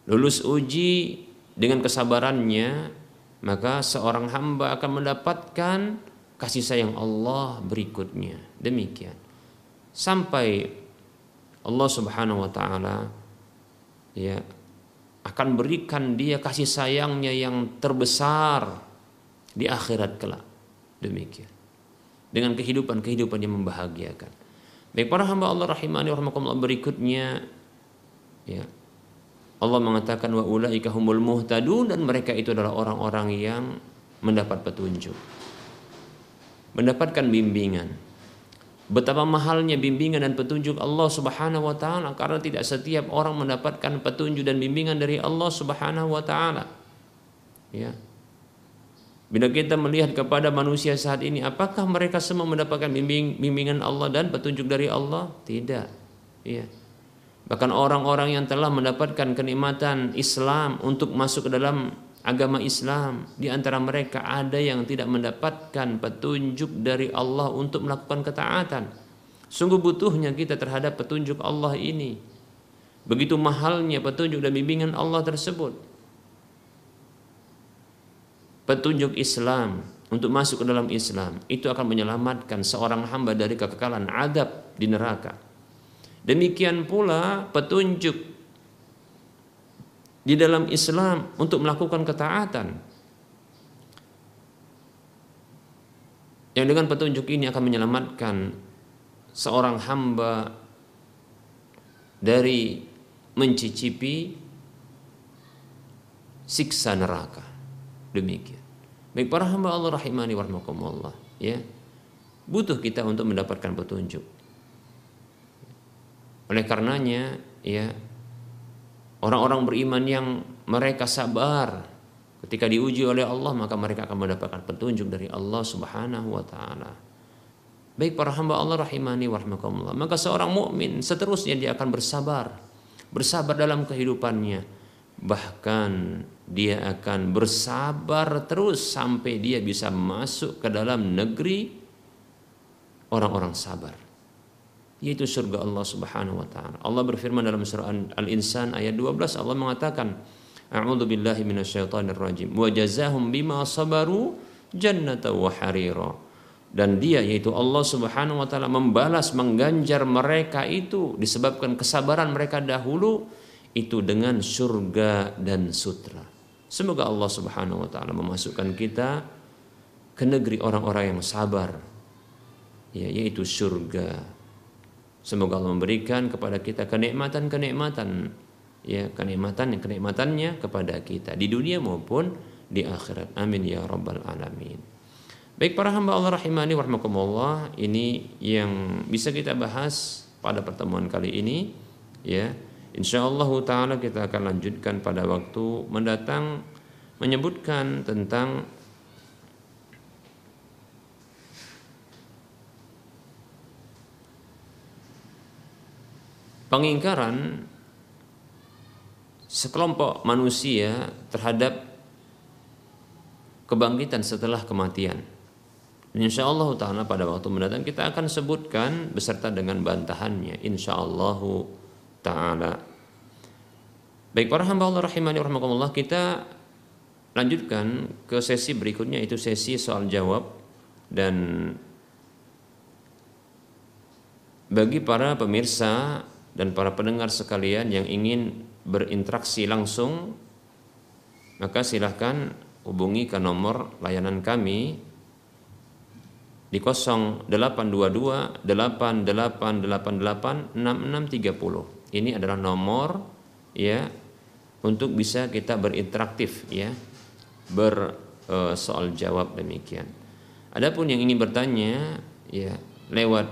Lulus uji Dengan kesabarannya Maka seorang hamba akan mendapatkan Kasih sayang Allah berikutnya Demikian Sampai Allah subhanahu wa ta'ala Ya akan berikan dia kasih sayangnya yang terbesar di akhirat kelak. Demikian. Dengan kehidupan-kehidupan yang membahagiakan. Baik para hamba Allah rahimani rahimakumullah berikutnya ya. Allah mengatakan wa ulaika humul muhtadun dan mereka itu adalah orang-orang yang mendapat petunjuk. Mendapatkan bimbingan Betapa mahalnya bimbingan dan petunjuk Allah Subhanahu wa taala karena tidak setiap orang mendapatkan petunjuk dan bimbingan dari Allah Subhanahu wa taala. Ya. Bila kita melihat kepada manusia saat ini, apakah mereka semua mendapatkan bimbing, bimbingan Allah dan petunjuk dari Allah? Tidak. Ya. Bahkan orang-orang yang telah mendapatkan kenikmatan Islam untuk masuk ke dalam agama Islam di antara mereka ada yang tidak mendapatkan petunjuk dari Allah untuk melakukan ketaatan. Sungguh butuhnya kita terhadap petunjuk Allah ini. Begitu mahalnya petunjuk dan bimbingan Allah tersebut. Petunjuk Islam untuk masuk ke dalam Islam itu akan menyelamatkan seorang hamba dari kekekalan adab di neraka. Demikian pula petunjuk di dalam Islam untuk melakukan ketaatan. Yang dengan petunjuk ini akan menyelamatkan seorang hamba dari mencicipi siksa neraka. Demikian. Baik para hamba Allah rahimani warahmatullah ya. Butuh kita untuk mendapatkan petunjuk. Oleh karenanya ya Orang-orang beriman yang mereka sabar ketika diuji oleh Allah maka mereka akan mendapatkan petunjuk dari Allah Subhanahu wa taala. Baik para hamba Allah rahimani warahmatullah. Maka seorang mukmin seterusnya dia akan bersabar. Bersabar dalam kehidupannya. Bahkan dia akan bersabar terus sampai dia bisa masuk ke dalam negeri orang-orang sabar yaitu surga Allah Subhanahu wa taala. Allah berfirman dalam surah Al-Insan ayat 12 Allah mengatakan A'udzu billahi minasyaitonir rajim wa jazahum bima sabaru jannata wa harira. Dan dia yaitu Allah Subhanahu wa taala membalas mengganjar mereka itu disebabkan kesabaran mereka dahulu itu dengan surga dan sutra. Semoga Allah Subhanahu wa taala memasukkan kita ke negeri orang-orang yang sabar ya yaitu surga semoga Allah memberikan kepada kita kenikmatan-kenikmatan ya kenikmatan kenikmatannya kepada kita di dunia maupun di akhirat. Amin ya rabbal alamin. Baik para hamba Allah rahimani warahmatullah ini yang bisa kita bahas pada pertemuan kali ini ya. Insyaallah taala kita akan lanjutkan pada waktu mendatang menyebutkan tentang pengingkaran sekelompok manusia terhadap kebangkitan setelah kematian. Insya Allah taala pada waktu mendatang kita akan sebutkan beserta dengan bantahannya. Insya Allah taala. Baik para hamba Allah rahimani rahimakumullah kita lanjutkan ke sesi berikutnya itu sesi soal jawab dan bagi para pemirsa dan para pendengar sekalian yang ingin berinteraksi langsung maka silahkan hubungi ke nomor layanan kami di 0822 8888 6630 ini adalah nomor ya untuk bisa kita berinteraktif ya ber uh, soal jawab demikian. Adapun yang ingin bertanya ya lewat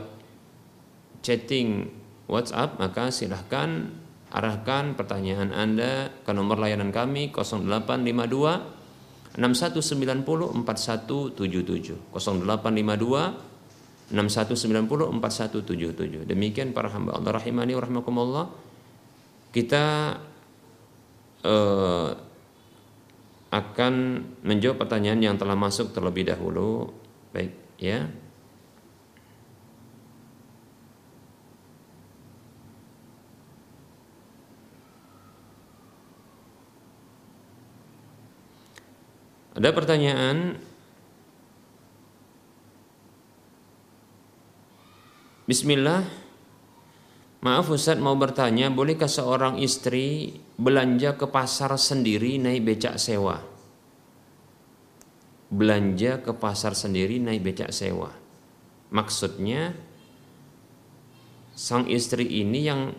chatting WhatsApp maka silahkan arahkan pertanyaan Anda ke nomor layanan kami 0852 6190 4177 0852 6190 4177 demikian para hamba Allah rahimani wa kita uh, akan menjawab pertanyaan yang telah masuk terlebih dahulu. Baik ya Ada pertanyaan? Bismillah. Maaf Ustaz mau bertanya Bolehkah seorang istri Belanja ke pasar sendiri Naik becak sewa? Belanja ke pasar sendiri Naik becak sewa. Maksudnya Sang istri ini yang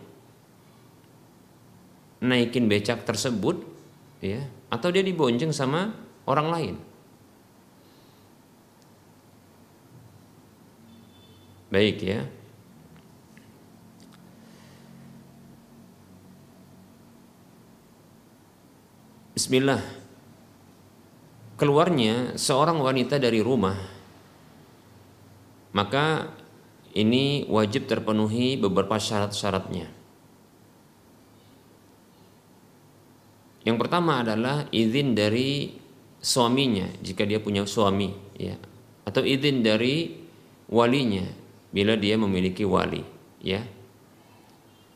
Naikin becak tersebut ya Atau dia dibonceng sama orang lain. Baik ya. Bismillah. Keluarnya seorang wanita dari rumah maka ini wajib terpenuhi beberapa syarat-syaratnya. Yang pertama adalah izin dari suaminya jika dia punya suami ya. Atau izin dari walinya bila dia memiliki wali ya.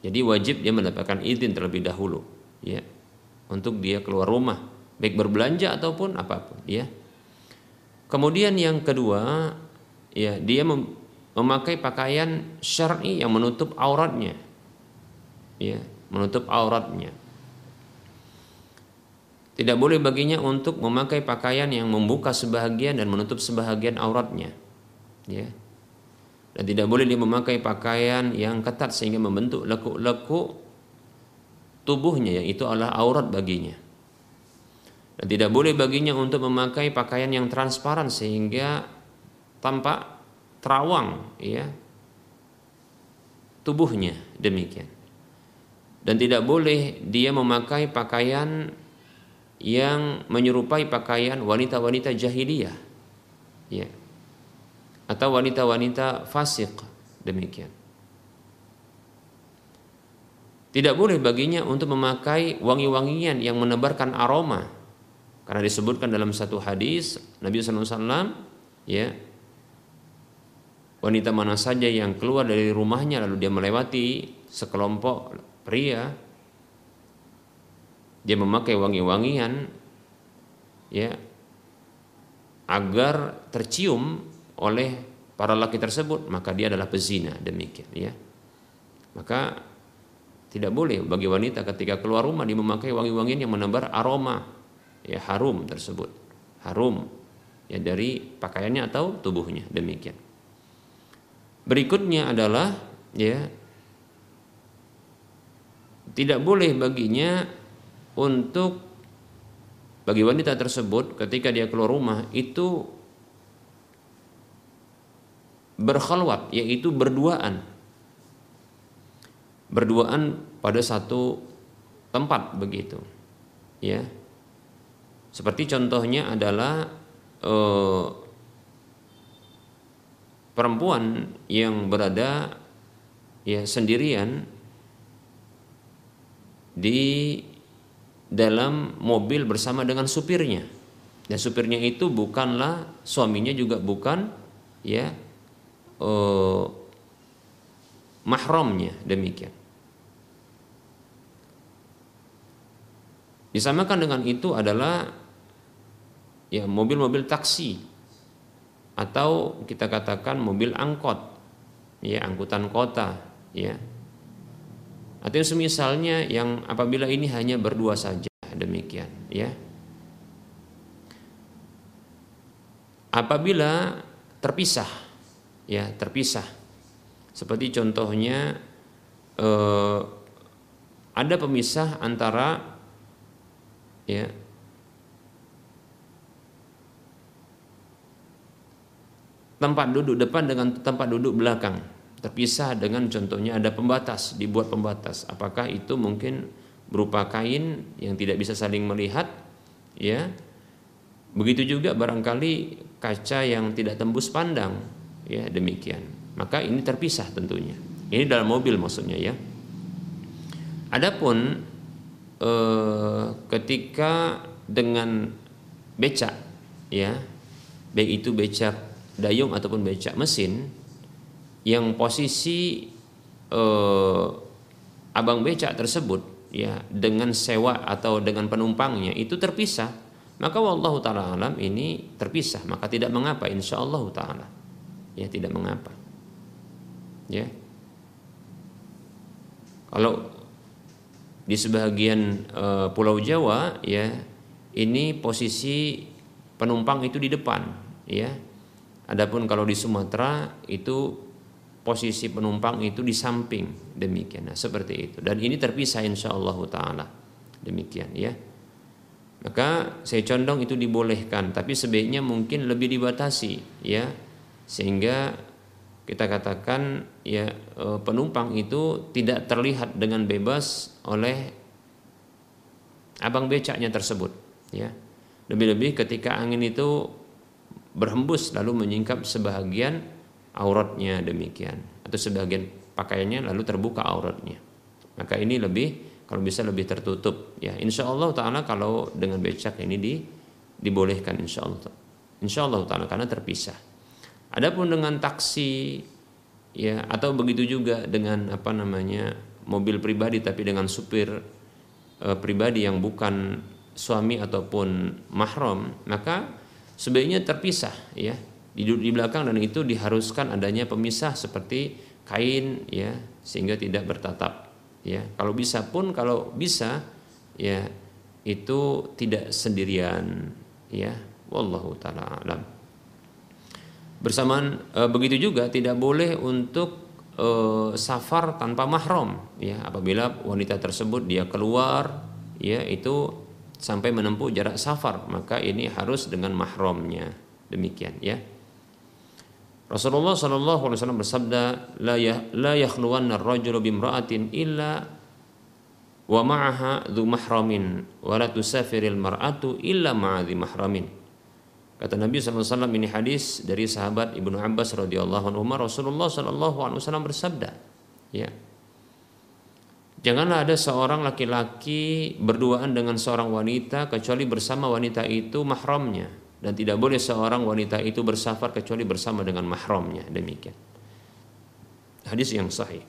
Jadi wajib dia mendapatkan izin terlebih dahulu ya untuk dia keluar rumah baik berbelanja ataupun apa pun ya. Kemudian yang kedua ya dia mem memakai pakaian syar'i yang menutup auratnya ya menutup auratnya tidak boleh baginya untuk memakai pakaian yang membuka sebahagian dan menutup sebahagian auratnya. Ya. Dan tidak boleh dia memakai pakaian yang ketat sehingga membentuk lekuk-lekuk tubuhnya yang itu adalah aurat baginya. Dan tidak boleh baginya untuk memakai pakaian yang transparan sehingga tampak terawang ya tubuhnya demikian. Dan tidak boleh dia memakai pakaian yang menyerupai pakaian wanita-wanita jahiliyah. Ya. Atau wanita-wanita fasik. Demikian. Tidak boleh baginya untuk memakai wangi-wangian yang menebarkan aroma. Karena disebutkan dalam satu hadis Nabi SAW ya wanita mana saja yang keluar dari rumahnya lalu dia melewati sekelompok pria dia memakai wangi-wangian ya agar tercium oleh para laki tersebut maka dia adalah pezina demikian ya maka tidak boleh bagi wanita ketika keluar rumah dia memakai wangi-wangian yang menebar aroma ya harum tersebut harum ya dari pakaiannya atau tubuhnya demikian. Berikutnya adalah ya tidak boleh baginya untuk bagi wanita tersebut ketika dia keluar rumah itu berkhalwat yaitu berduaan. Berduaan pada satu tempat begitu ya. Seperti contohnya adalah eh, perempuan yang berada ya sendirian di dalam mobil bersama dengan supirnya. Dan supirnya itu bukanlah suaminya juga bukan ya uh, mahramnya demikian. Disamakan dengan itu adalah ya mobil-mobil taksi. Atau kita katakan mobil angkot ya angkutan kota ya atau semisalnya yang apabila ini hanya berdua saja demikian ya. Apabila terpisah ya, terpisah. Seperti contohnya eh, ada pemisah antara ya tempat duduk depan dengan tempat duduk belakang terpisah dengan contohnya ada pembatas dibuat pembatas. Apakah itu mungkin berupa kain yang tidak bisa saling melihat? Ya. Begitu juga barangkali kaca yang tidak tembus pandang. Ya demikian. Maka ini terpisah tentunya. Ini dalam mobil maksudnya ya. Adapun eh, ketika dengan becak ya baik itu becak dayung ataupun becak mesin yang posisi eh, abang becak tersebut ya dengan sewa atau dengan penumpangnya itu terpisah maka wallahu taala alam ini terpisah. Maka tidak mengapa insya Allah taala. Ya tidak mengapa. Ya. Kalau di sebagian e, pulau Jawa ya ini posisi penumpang itu di depan ya. Adapun kalau di Sumatera itu posisi penumpang itu di samping. Demikian nah, seperti itu. Dan ini terpisah insya Allah taala. Demikian ya. Maka saya condong itu dibolehkan tapi sebaiknya mungkin lebih dibatasi ya. Sehingga kita katakan ya e, penumpang itu tidak terlihat dengan bebas oleh abang becaknya tersebut ya. Lebih-lebih ketika angin itu berhembus lalu menyingkap sebahagian auratnya demikian. Atau sebagian pakaiannya lalu terbuka auratnya. Maka ini lebih kalau bisa lebih tertutup. Ya insya Allah taala kalau dengan becak ini di, dibolehkan insya Allah insya Allah taala karena terpisah. Adapun dengan taksi ya atau begitu juga dengan apa namanya mobil pribadi tapi dengan supir e, pribadi yang bukan suami ataupun mahram maka sebaiknya terpisah ya di, di belakang dan itu diharuskan adanya pemisah seperti kain ya sehingga tidak bertatap ya. Kalau bisa pun kalau bisa ya itu tidak sendirian ya. Wallahu taala alam. Bersamaan e, begitu juga tidak boleh untuk e, safar tanpa mahram ya. Apabila wanita tersebut dia keluar ya itu sampai menempuh jarak safar maka ini harus dengan mahramnya. Demikian ya Rasulullah Shallallahu Alaihi Wasallam bersabda, la ya la yakhluwanna ar-rajulu bimra'atin illa wa ma'aha dhu mahramin wa la tusafiril mar'atu illa ma'adhi mahramin. Kata Nabi SAW ini hadis dari sahabat Ibnu Abbas radhiyallahu anhu Rasulullah Wasallam bersabda, ya. Janganlah ada seorang laki-laki berduaan dengan seorang wanita kecuali bersama wanita itu mahramnya dan tidak boleh seorang wanita itu bersafar kecuali bersama dengan mahramnya. Demikian. Hadis yang sahih.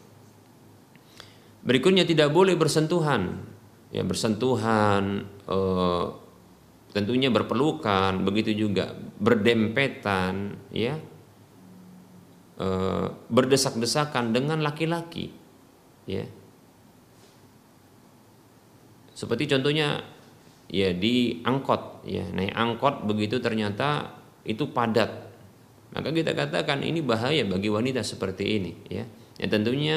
Berikutnya tidak boleh bersentuhan. Ya bersentuhan eh, tentunya berpelukan begitu juga berdempetan ya. Eh, berdesak-desakan dengan laki-laki ya. Seperti contohnya ya di angkot ya naik angkot begitu ternyata itu padat. Maka kita katakan ini bahaya bagi wanita seperti ini ya. Yang tentunya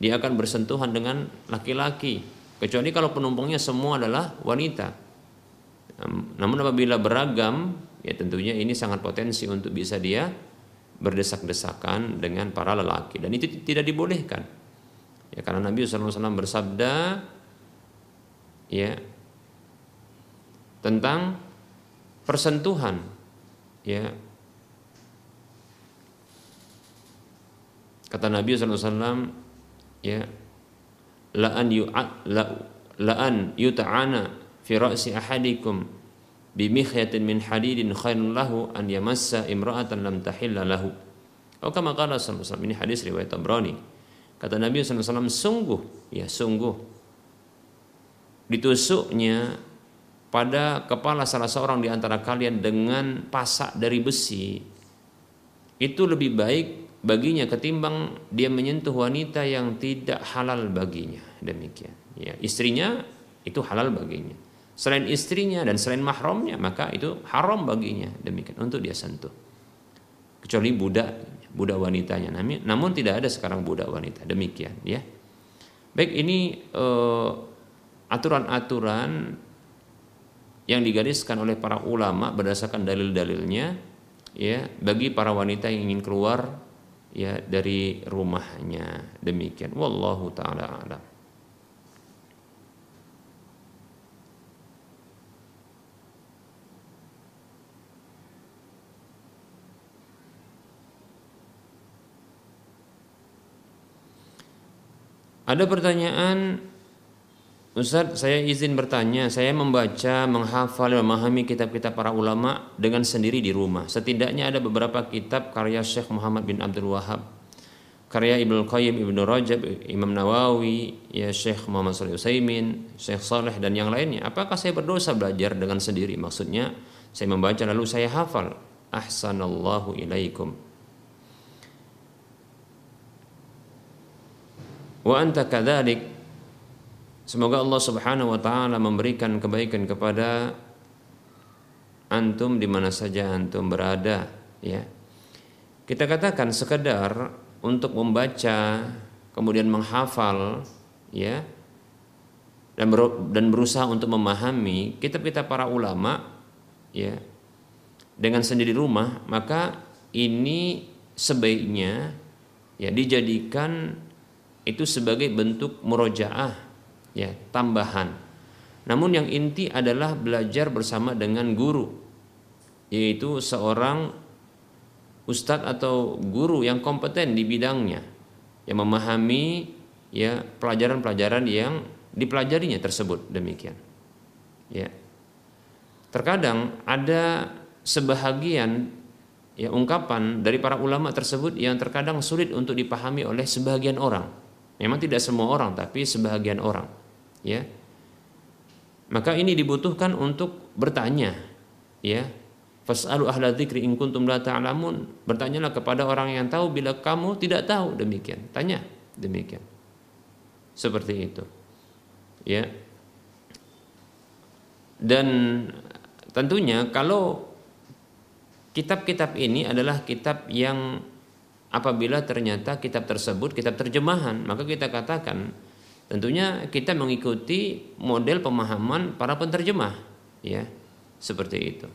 dia akan bersentuhan dengan laki-laki kecuali kalau penumpangnya semua adalah wanita. Namun apabila beragam ya tentunya ini sangat potensi untuk bisa dia berdesak-desakan dengan para lelaki dan itu tidak dibolehkan. Ya karena Nabi SAW bersabda ya tentang persentuhan ya. Kata Nabi SAW ya la an la, la an yuta'ana fi ra'si ahadikum bi mikhyatin min hadidin khairun lahu an yamassa imra'atan lam tahilla lahu. Atau kama qala sallallahu ini hadis riwayat Tabrani. Kata Nabi SAW sungguh ya sungguh ditusuknya pada kepala salah seorang di antara kalian dengan pasak dari besi itu lebih baik baginya ketimbang dia menyentuh wanita yang tidak halal baginya. Demikian. Ya istrinya itu halal baginya. Selain istrinya dan selain mahramnya maka itu haram baginya. Demikian. Untuk dia sentuh. Kecuali budak budak wanitanya. Namun tidak ada sekarang budak wanita. Demikian ya. Baik ini uh, aturan-aturan yang digariskan oleh para ulama berdasarkan dalil-dalilnya ya bagi para wanita yang ingin keluar ya dari rumahnya. Demikian. Wallahu taala alam. Ada pertanyaan Ustaz, saya izin bertanya, saya membaca, menghafal, memahami kitab-kitab para ulama dengan sendiri di rumah. Setidaknya ada beberapa kitab karya Syekh Muhammad bin Abdul Wahab, karya Ibnu Qayyim, Ibnu Rajab, Imam Nawawi, ya Syekh Muhammad Salih Utsaimin, Syekh Saleh dan yang lainnya. Apakah saya berdosa belajar dengan sendiri? Maksudnya saya membaca lalu saya hafal. Ahsanallahu ilaikum. Wa anta kadzalik Semoga Allah Subhanahu wa taala memberikan kebaikan kepada antum di mana saja antum berada, ya. Kita katakan sekedar untuk membaca kemudian menghafal ya dan ber, dan berusaha untuk memahami kitab-kitab para ulama ya dengan sendiri rumah maka ini sebaiknya ya dijadikan itu sebagai bentuk murojaah ya tambahan. Namun yang inti adalah belajar bersama dengan guru yaitu seorang ustadz atau guru yang kompeten di bidangnya yang memahami ya pelajaran-pelajaran yang dipelajarinya tersebut demikian. Ya. Terkadang ada sebahagian ya ungkapan dari para ulama tersebut yang terkadang sulit untuk dipahami oleh sebagian orang. Memang tidak semua orang tapi sebagian orang ya. Maka ini dibutuhkan untuk bertanya ya. Fasalu ahla dzikri in kuntum la ta'lamun. Bertanyalah kepada orang yang tahu bila kamu tidak tahu. Demikian. Tanya. Demikian. Seperti itu. Ya. Dan tentunya kalau kitab-kitab ini adalah kitab yang apabila ternyata kitab tersebut kitab terjemahan maka kita katakan Tentunya kita mengikuti model pemahaman para penterjemah, ya, seperti itu.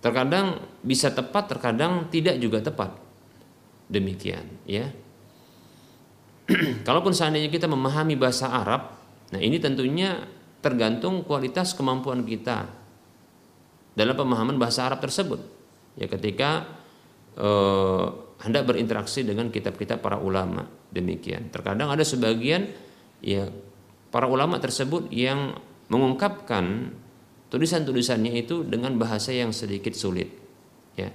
Terkadang bisa tepat, terkadang tidak juga tepat. Demikian, ya. Kalaupun seandainya kita memahami bahasa Arab, nah ini tentunya tergantung kualitas kemampuan kita dalam pemahaman bahasa Arab tersebut. Ya ketika eh, hendak berinteraksi dengan kitab-kitab para ulama demikian. Terkadang ada sebagian ya para ulama tersebut yang mengungkapkan tulisan-tulisannya itu dengan bahasa yang sedikit sulit ya.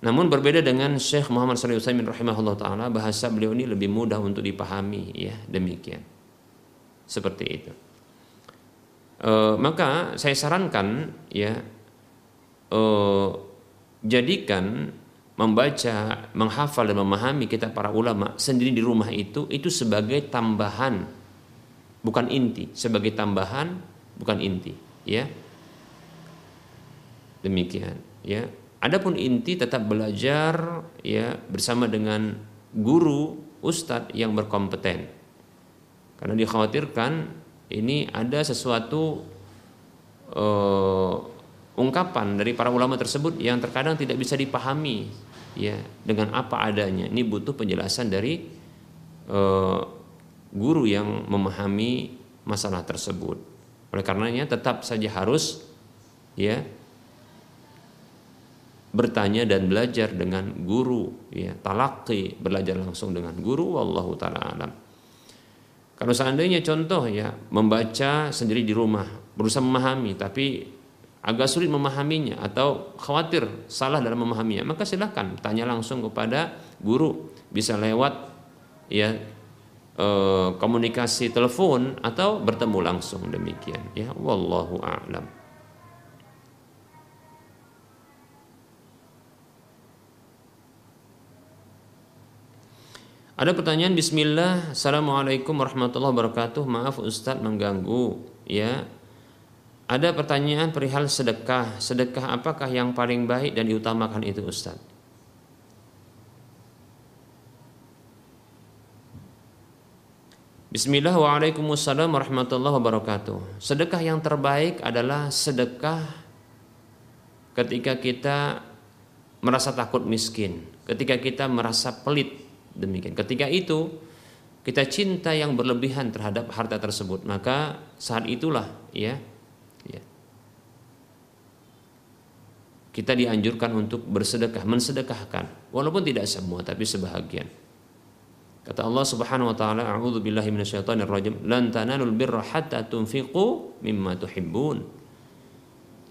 Namun berbeda dengan Syekh Muhammad SAW Utsaimin rahimahullah taala bahasa beliau ini lebih mudah untuk dipahami ya demikian. Seperti itu. E, maka saya sarankan ya e, jadikan membaca, menghafal dan memahami kitab para ulama sendiri di rumah itu itu sebagai tambahan bukan inti, sebagai tambahan bukan inti, ya. Demikian, ya. Adapun inti tetap belajar ya bersama dengan guru ustadz yang berkompeten. Karena dikhawatirkan ini ada sesuatu uh, ungkapan dari para ulama tersebut yang terkadang tidak bisa dipahami ya dengan apa adanya. Ini butuh penjelasan dari uh, guru yang memahami masalah tersebut. Oleh karenanya tetap saja harus ya bertanya dan belajar dengan guru ya talaki belajar langsung dengan guru wallahu taala alam kalau seandainya contoh ya membaca sendiri di rumah berusaha memahami tapi agak sulit memahaminya atau khawatir salah dalam memahaminya. Maka silahkan tanya langsung kepada guru. Bisa lewat ya eh, komunikasi telepon atau bertemu langsung. Demikian ya. Wallahu a'lam. Ada pertanyaan? Bismillah. Assalamualaikum warahmatullahi wabarakatuh. Maaf Ustadz mengganggu ya Ada pertanyaan perihal sedekah. Sedekah apakah yang paling baik dan diutamakan itu Ustadz Bismillah Waalaikumsalam warahmatullahi wabarakatuh. Sedekah yang terbaik adalah sedekah Ketika kita merasa takut miskin Ketika kita merasa pelit demikian. Ketika itu kita cinta yang berlebihan terhadap harta tersebut, maka saat itulah ya kita dianjurkan untuk bersedekah, mensedekahkan, walaupun tidak semua tapi sebahagian. Kata Allah Subhanahu wa taala, "A'udzu billahi minasyaitonir rajim, lan tanalul birra hatta tunfiqu mimma tuhibbun."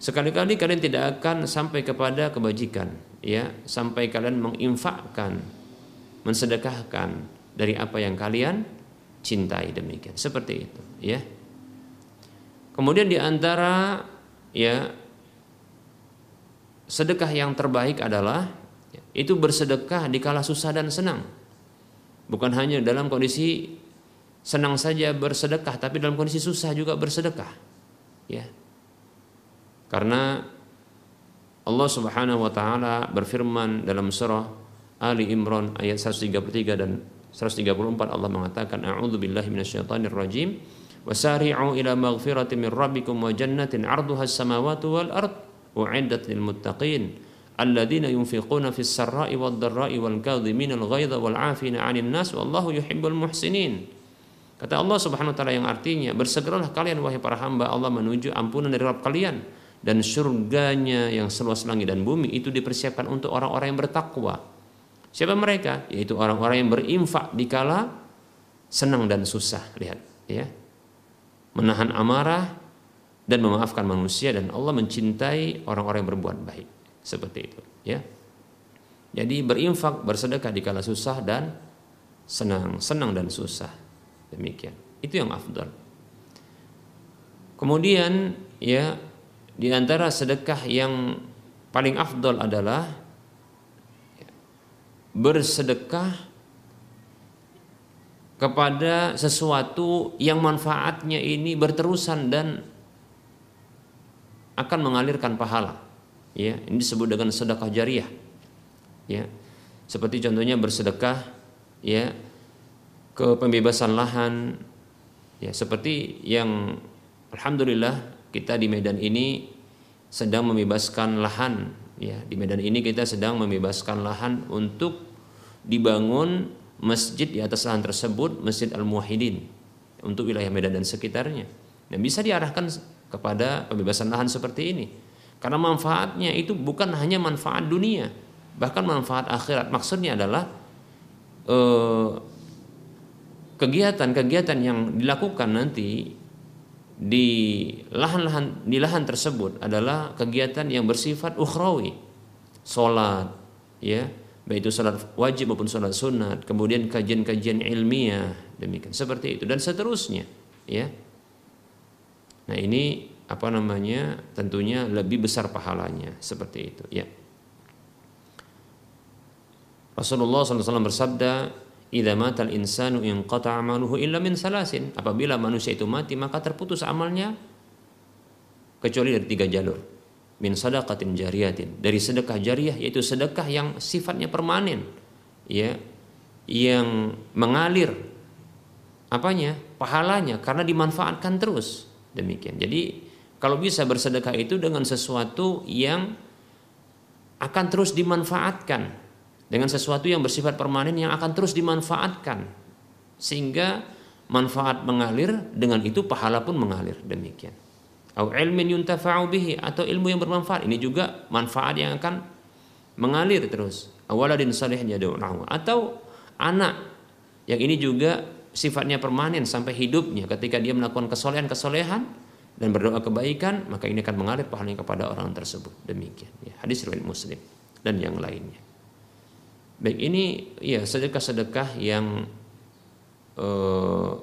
Sekali-kali kalian tidak akan sampai kepada kebajikan, ya, sampai kalian menginfakkan mensedekahkan dari apa yang kalian cintai demikian. Seperti itu ya. Kemudian di antara ya sedekah yang terbaik adalah itu bersedekah di kala susah dan senang. Bukan hanya dalam kondisi senang saja bersedekah tapi dalam kondisi susah juga bersedekah ya. Karena Allah Subhanahu wa taala berfirman dalam surah Ali Imran ayat 133 dan 134 Allah mengatakan a'udzu billahi minasyaitonir rajim. Wasari'u ila maghfirati min rabbikum wa jannatin 'arduha as-samawati wal ard wad dharra'i wal kadhimina al ghaidha wal 'afina 'anil nas wallahu yuhibbul muhsinin Kata Allah Subhanahu wa taala yang artinya bersegeralah kalian wahai para hamba Allah menuju ampunan dari Rabb kalian dan surganya yang seluas langit dan bumi itu dipersiapkan untuk orang-orang yang bertakwa Siapa mereka? Yaitu orang-orang yang berinfak di kala senang dan susah. Lihat, ya. Menahan amarah dan memaafkan manusia dan Allah mencintai orang-orang yang berbuat baik. Seperti itu, ya. Jadi berinfak, bersedekah di kala susah dan senang, senang dan susah. Demikian. Itu yang afdal. Kemudian ya di antara sedekah yang paling afdol adalah bersedekah kepada sesuatu yang manfaatnya ini berterusan dan akan mengalirkan pahala. Ya, ini disebut dengan sedekah jariah. Ya. Seperti contohnya bersedekah ya ke pembebasan lahan ya seperti yang alhamdulillah kita di Medan ini sedang membebaskan lahan ya di Medan ini kita sedang membebaskan lahan untuk dibangun masjid di atas lahan tersebut Masjid Al-Muwahhidin untuk wilayah Medan dan sekitarnya. Dan bisa diarahkan kepada pembebasan lahan seperti ini. Karena manfaatnya itu bukan hanya manfaat dunia, bahkan manfaat akhirat. Maksudnya adalah eh, kegiatan-kegiatan yang dilakukan nanti di lahan-lahan di lahan tersebut adalah kegiatan yang bersifat ukhrawi. Salat, ya, baik itu salat wajib maupun salat sunat, kemudian kajian-kajian ilmiah, demikian seperti itu dan seterusnya, ya. Nah, ini apa namanya? Tentunya lebih besar pahalanya seperti itu, ya. Rasulullah SAW bersabda, "Idza matal insanu inqata amaluhu illa min salasin." Apabila manusia itu mati, maka terputus amalnya kecuali dari tiga jalur. min sadaqatin jariyatin dari sedekah jariah yaitu sedekah yang sifatnya permanen ya yang mengalir apanya pahalanya karena dimanfaatkan terus demikian. Jadi kalau bisa bersedekah itu dengan sesuatu yang akan terus dimanfaatkan. Dengan sesuatu yang bersifat permanen yang akan terus dimanfaatkan. Sehingga manfaat mengalir dengan itu pahala pun mengalir. Demikian. Atau ilmin yuntafa'u atau ilmu yang bermanfaat. Ini juga manfaat yang akan mengalir terus. Awaladin salih atau anak yang ini juga sifatnya permanen sampai hidupnya. Ketika dia melakukan kesolehan-kesolehan dan berdoa kebaikan maka ini akan mengalir pahalanya kepada orang tersebut. Demikian ya, hadis riwayat muslim dan yang lainnya. Baik ini ya sedekah-sedekah yang uh,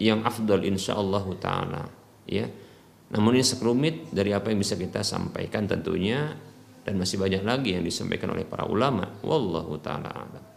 yang afdal insyaallah taala ya. Namun ini sekelumit dari apa yang bisa kita sampaikan tentunya dan masih banyak lagi yang disampaikan oleh para ulama. Wallahu taala alam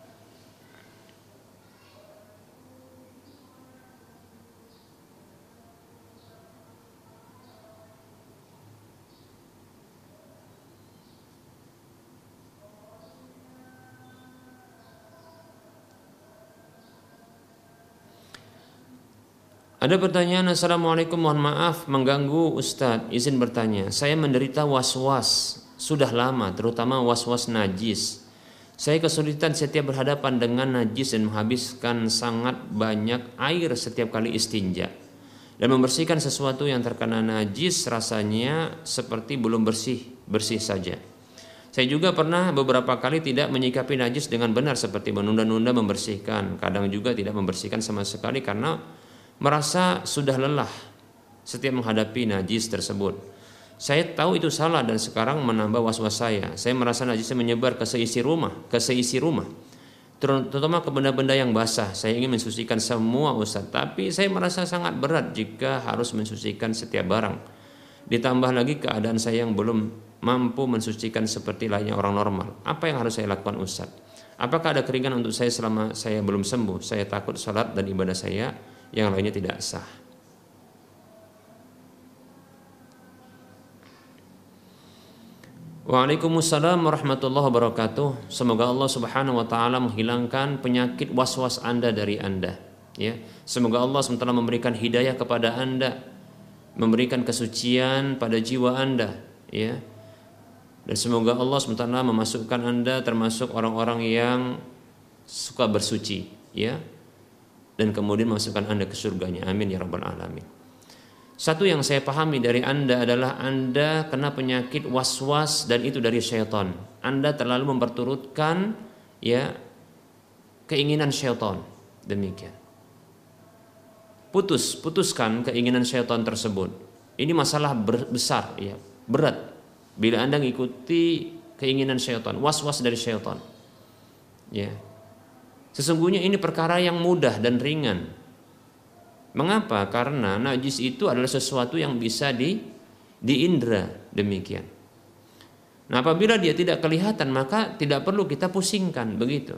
Ada pertanyaan Assalamualaikum mohon maaf mengganggu Ustadz izin bertanya saya menderita was-was sudah lama, terutama was-was najis. Saya kesulitan setiap berhadapan dengan najis dan menghabiskan sangat banyak air setiap kali istinja. Dan membersihkan sesuatu yang terkena najis rasanya seperti belum bersih, bersih saja. Saya juga pernah beberapa kali tidak menyikapi najis dengan benar seperti menunda-nunda membersihkan. Kadang juga tidak membersihkan sama sekali karena merasa sudah lelah setiap menghadapi najis tersebut. Saya tahu itu salah dan sekarang menambah was-was saya. Saya merasa najisnya menyebar ke seisi rumah, ke seisi rumah. Terutama ke benda-benda yang basah. Saya ingin mensucikan semua Ustaz, tapi saya merasa sangat berat jika harus mensucikan setiap barang. Ditambah lagi keadaan saya yang belum mampu mensucikan seperti lainnya orang normal. Apa yang harus saya lakukan Ustaz? Apakah ada keringan untuk saya selama saya belum sembuh? Saya takut salat dan ibadah saya yang lainnya tidak sah. Waalaikumsalam warahmatullahi wabarakatuh. Semoga Allah Subhanahu wa taala menghilangkan penyakit was-was Anda dari Anda, ya. Semoga Allah SWT memberikan hidayah kepada Anda, memberikan kesucian pada jiwa Anda, ya. Dan semoga Allah SWT memasukkan Anda termasuk orang-orang yang suka bersuci, ya. Dan kemudian memasukkan Anda ke surganya. Amin ya rabbal alamin. Satu yang saya pahami dari Anda adalah Anda kena penyakit was-was dan itu dari syaitan. Anda terlalu memperturutkan ya keinginan syaitan. Demikian. Putus, putuskan keinginan syaitan tersebut. Ini masalah besar ya, berat. Bila Anda mengikuti keinginan syaitan, was-was dari syaitan. Ya. Sesungguhnya ini perkara yang mudah dan ringan Mengapa? Karena najis itu adalah sesuatu yang bisa di diindra demikian. Nah, apabila dia tidak kelihatan maka tidak perlu kita pusingkan begitu.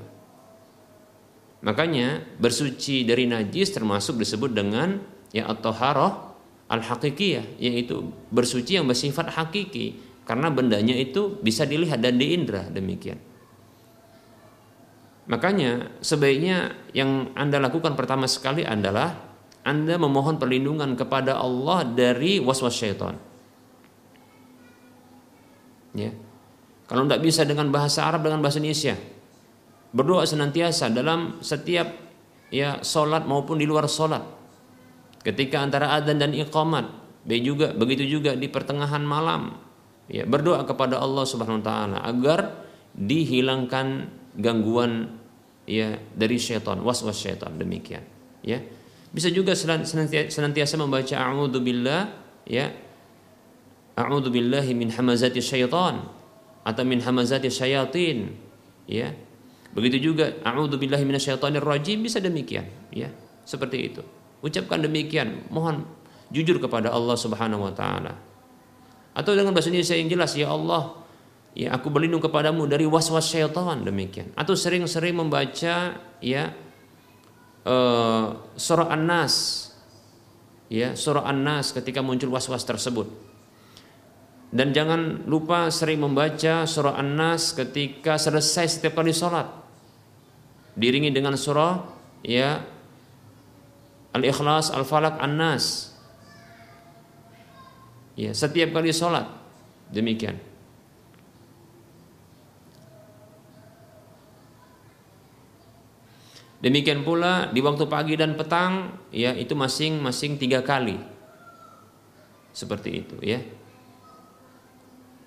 Makanya bersuci dari najis termasuk disebut dengan ya at-taharah al-haqiqiyah yaitu bersuci yang bersifat hakiki karena bendanya itu bisa dilihat dan diindra demikian. Makanya sebaiknya yang Anda lakukan pertama sekali adalah anda memohon perlindungan kepada Allah dari was-was syaitan. Ya. Kalau tidak bisa dengan bahasa Arab dengan bahasa Indonesia, berdoa senantiasa dalam setiap ya solat maupun di luar solat. Ketika antara adzan dan iqamat, juga begitu juga di pertengahan malam. Ya, berdoa kepada Allah Subhanahu wa taala agar dihilangkan gangguan ya dari syaitan, was-was syaitan demikian. Ya. Bisa juga senantiasa membaca a'udzu billah ya. A'udzu billahi min hamazati syaitan atau min hamazati syayatin ya. Begitu juga a'udzu billahi minasyaitonir rajim bisa demikian ya. Seperti itu. Ucapkan demikian, mohon jujur kepada Allah Subhanahu wa taala. Atau dengan bahasa Indonesia yang jelas ya Allah, ya aku berlindung kepadamu dari was-was syaitan demikian. Atau sering-sering membaca ya uh, surah An-Nas ya surah An-Nas ketika muncul was-was tersebut. Dan jangan lupa sering membaca surah An-Nas ketika selesai setiap kali sholat. Diringi dengan surah ya Al-Ikhlas, Al-Falak, An-Nas. Ya, setiap kali sholat demikian. Demikian pula di waktu pagi dan petang ya itu masing-masing tiga kali. Seperti itu ya.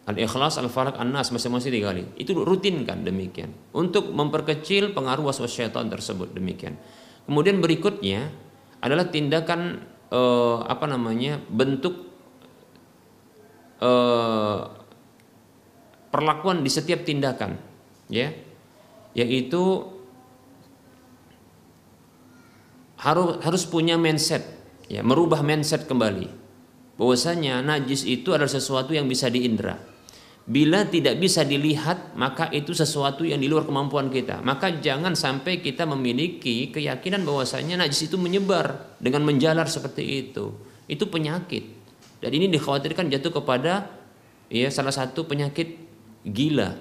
Al-Ikhlas, Al-Falaq, An-Nas masing-masing tiga kali. Itu rutin kan demikian. Untuk memperkecil pengaruh waswas syaitan tersebut demikian. Kemudian berikutnya adalah tindakan eh, apa namanya bentuk eh, perlakuan di setiap tindakan ya yaitu harus harus punya mindset. Ya merubah mindset kembali. Bahwasanya najis itu adalah sesuatu yang bisa diindra. Bila tidak bisa dilihat maka itu sesuatu yang di luar kemampuan kita. Maka jangan sampai kita memiliki keyakinan bahwasanya najis itu menyebar dengan menjalar seperti itu. Itu penyakit. Dan ini dikhawatirkan jatuh kepada ya salah satu penyakit gila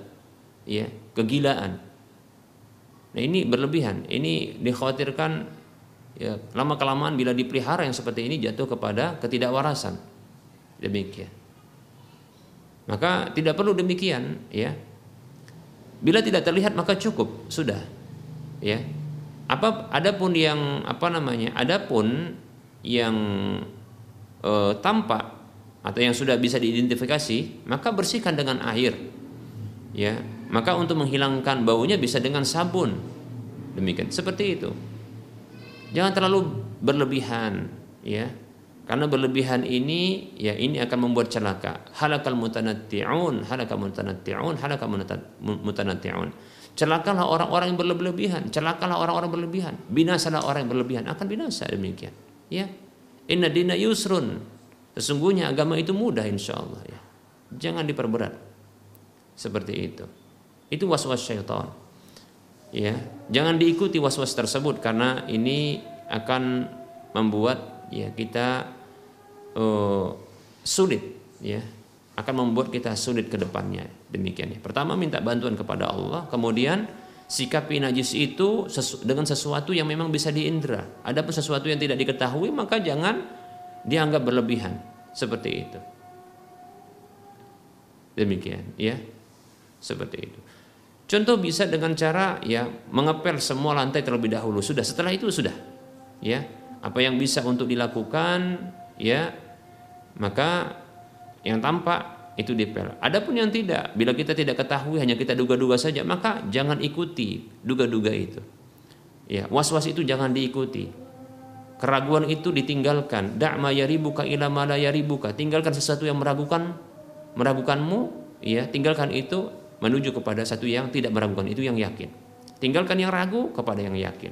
ya kegilaan. Nah ini berlebihan. Ini dikhawatirkan ya lama kelamaan bila dipelihara yang seperti ini jatuh kepada ketidakwarasan. Demikian. Maka tidak perlu demikian ya. Bila tidak terlihat maka cukup sudah ya. Apa adapun yang apa namanya adapun yang e, tampak atau yang sudah bisa diidentifikasi maka bersihkan dengan air ya. Maka untuk menghilangkan baunya bisa dengan sabun. Demikian. Seperti itu Jangan terlalu berlebihan, ya. Karena berlebihan ini ya ini akan membuat celaka. Halakal mutanatti'un, halakal mutanatti'un, halakal mutanatti'un. Celakalah orang-orang yang berlebihan, celakalah orang-orang berlebihan, binasalah orang yang berlebihan, akan binasa demikian. Ya. Inna dina yusrun. Sesungguhnya agama itu mudah insya Allah ya. Jangan diperberat. Seperti itu. Itu was-was syaitan ya. Jangan diikuti was-was tersebut karena ini akan membuat ya kita uh, sulit ya. Akan membuat kita sulit ke depannya. Demikian ya. Pertama minta bantuan kepada Allah. Kemudian sikapi najis itu sesu dengan sesuatu yang memang bisa diindra. Adapun sesuatu yang tidak diketahui maka jangan dianggap berlebihan. Seperti itu. Demikian ya. Seperti itu Contoh bisa dengan cara ya mengepel semua lantai terlebih dahulu. Sudah, setelah itu sudah. Ya, apa yang bisa untuk dilakukan ya maka yang tampak itu dipel. Adapun yang tidak, bila kita tidak ketahui hanya kita duga-duga saja, maka jangan ikuti duga-duga itu. Ya, was-was itu jangan diikuti. Keraguan itu ditinggalkan. Da'ma yaribuka ila ma yaribuka. Tinggalkan sesuatu yang meragukan meragukanmu, ya, tinggalkan itu menuju kepada satu yang tidak meragukan itu yang yakin. Tinggalkan yang ragu kepada yang yakin.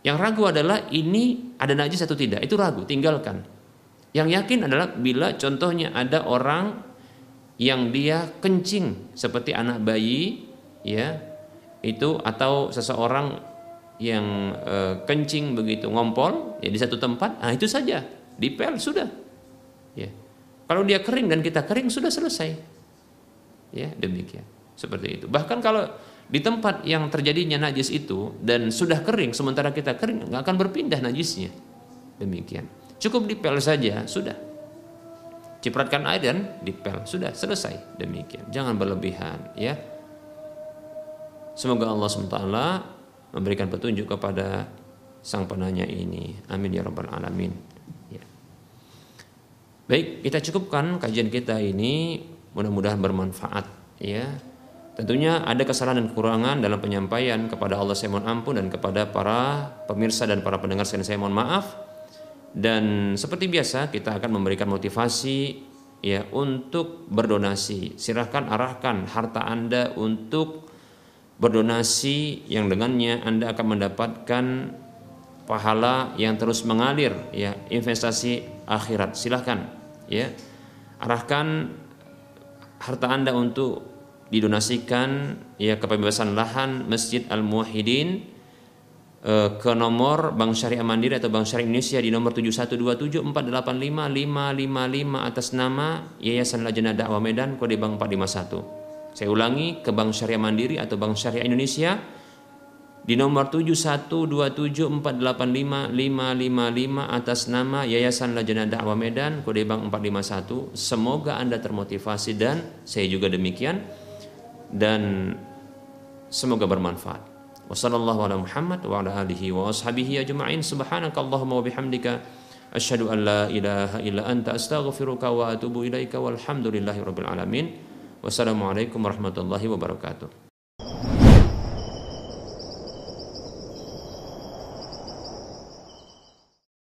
Yang ragu adalah ini ada najis atau tidak, itu ragu, tinggalkan. Yang yakin adalah bila contohnya ada orang yang dia kencing seperti anak bayi ya itu atau seseorang yang e, kencing begitu ngompol ya di satu tempat ah itu saja dipel sudah ya kalau dia kering dan kita kering sudah selesai ya demikian. Seperti itu. Bahkan kalau di tempat yang terjadinya najis itu dan sudah kering sementara kita kering nggak akan berpindah najisnya. Demikian. Cukup dipel saja sudah. Cipratkan air dan dipel sudah selesai. Demikian. Jangan berlebihan ya. Semoga Allah swt memberikan petunjuk kepada sang penanya ini. Amin ya rabbal alamin. Ya. baik kita cukupkan kajian kita ini mudah-mudahan bermanfaat ya. Tentunya ada kesalahan dan kekurangan dalam penyampaian kepada Allah saya mohon ampun dan kepada para pemirsa dan para pendengar saya mohon maaf. Dan seperti biasa kita akan memberikan motivasi ya untuk berdonasi. Silahkan arahkan harta anda untuk berdonasi yang dengannya anda akan mendapatkan pahala yang terus mengalir ya investasi akhirat. Silahkan ya arahkan harta Anda untuk didonasikan ya kebebasan lahan Masjid Al Muwahhidin eh, ke nomor Bank Syariah Mandiri atau Bank Syariah Indonesia di nomor 71274855555 atas nama Yayasan Lajnah Dakwah Medan kode Bank 451. Saya ulangi ke Bank Syariah Mandiri atau Bank Syariah Indonesia di nomor 71274855555 atas nama Yayasan Lajnah Dakwah Medan kode bank 451 semoga Anda termotivasi dan saya juga demikian. Dan semoga bermanfaat. Wasallallahu ala Muhammad wa ala alihi wa ashabihi ajma'in. Subhanakallahumma wa bihamdika asyhadu an la ilaha illa anta astaghfiruka wa atubu ilaika walhamdulillahi rabbil alamin. Wassalamualaikum warahmatullahi wabarakatuh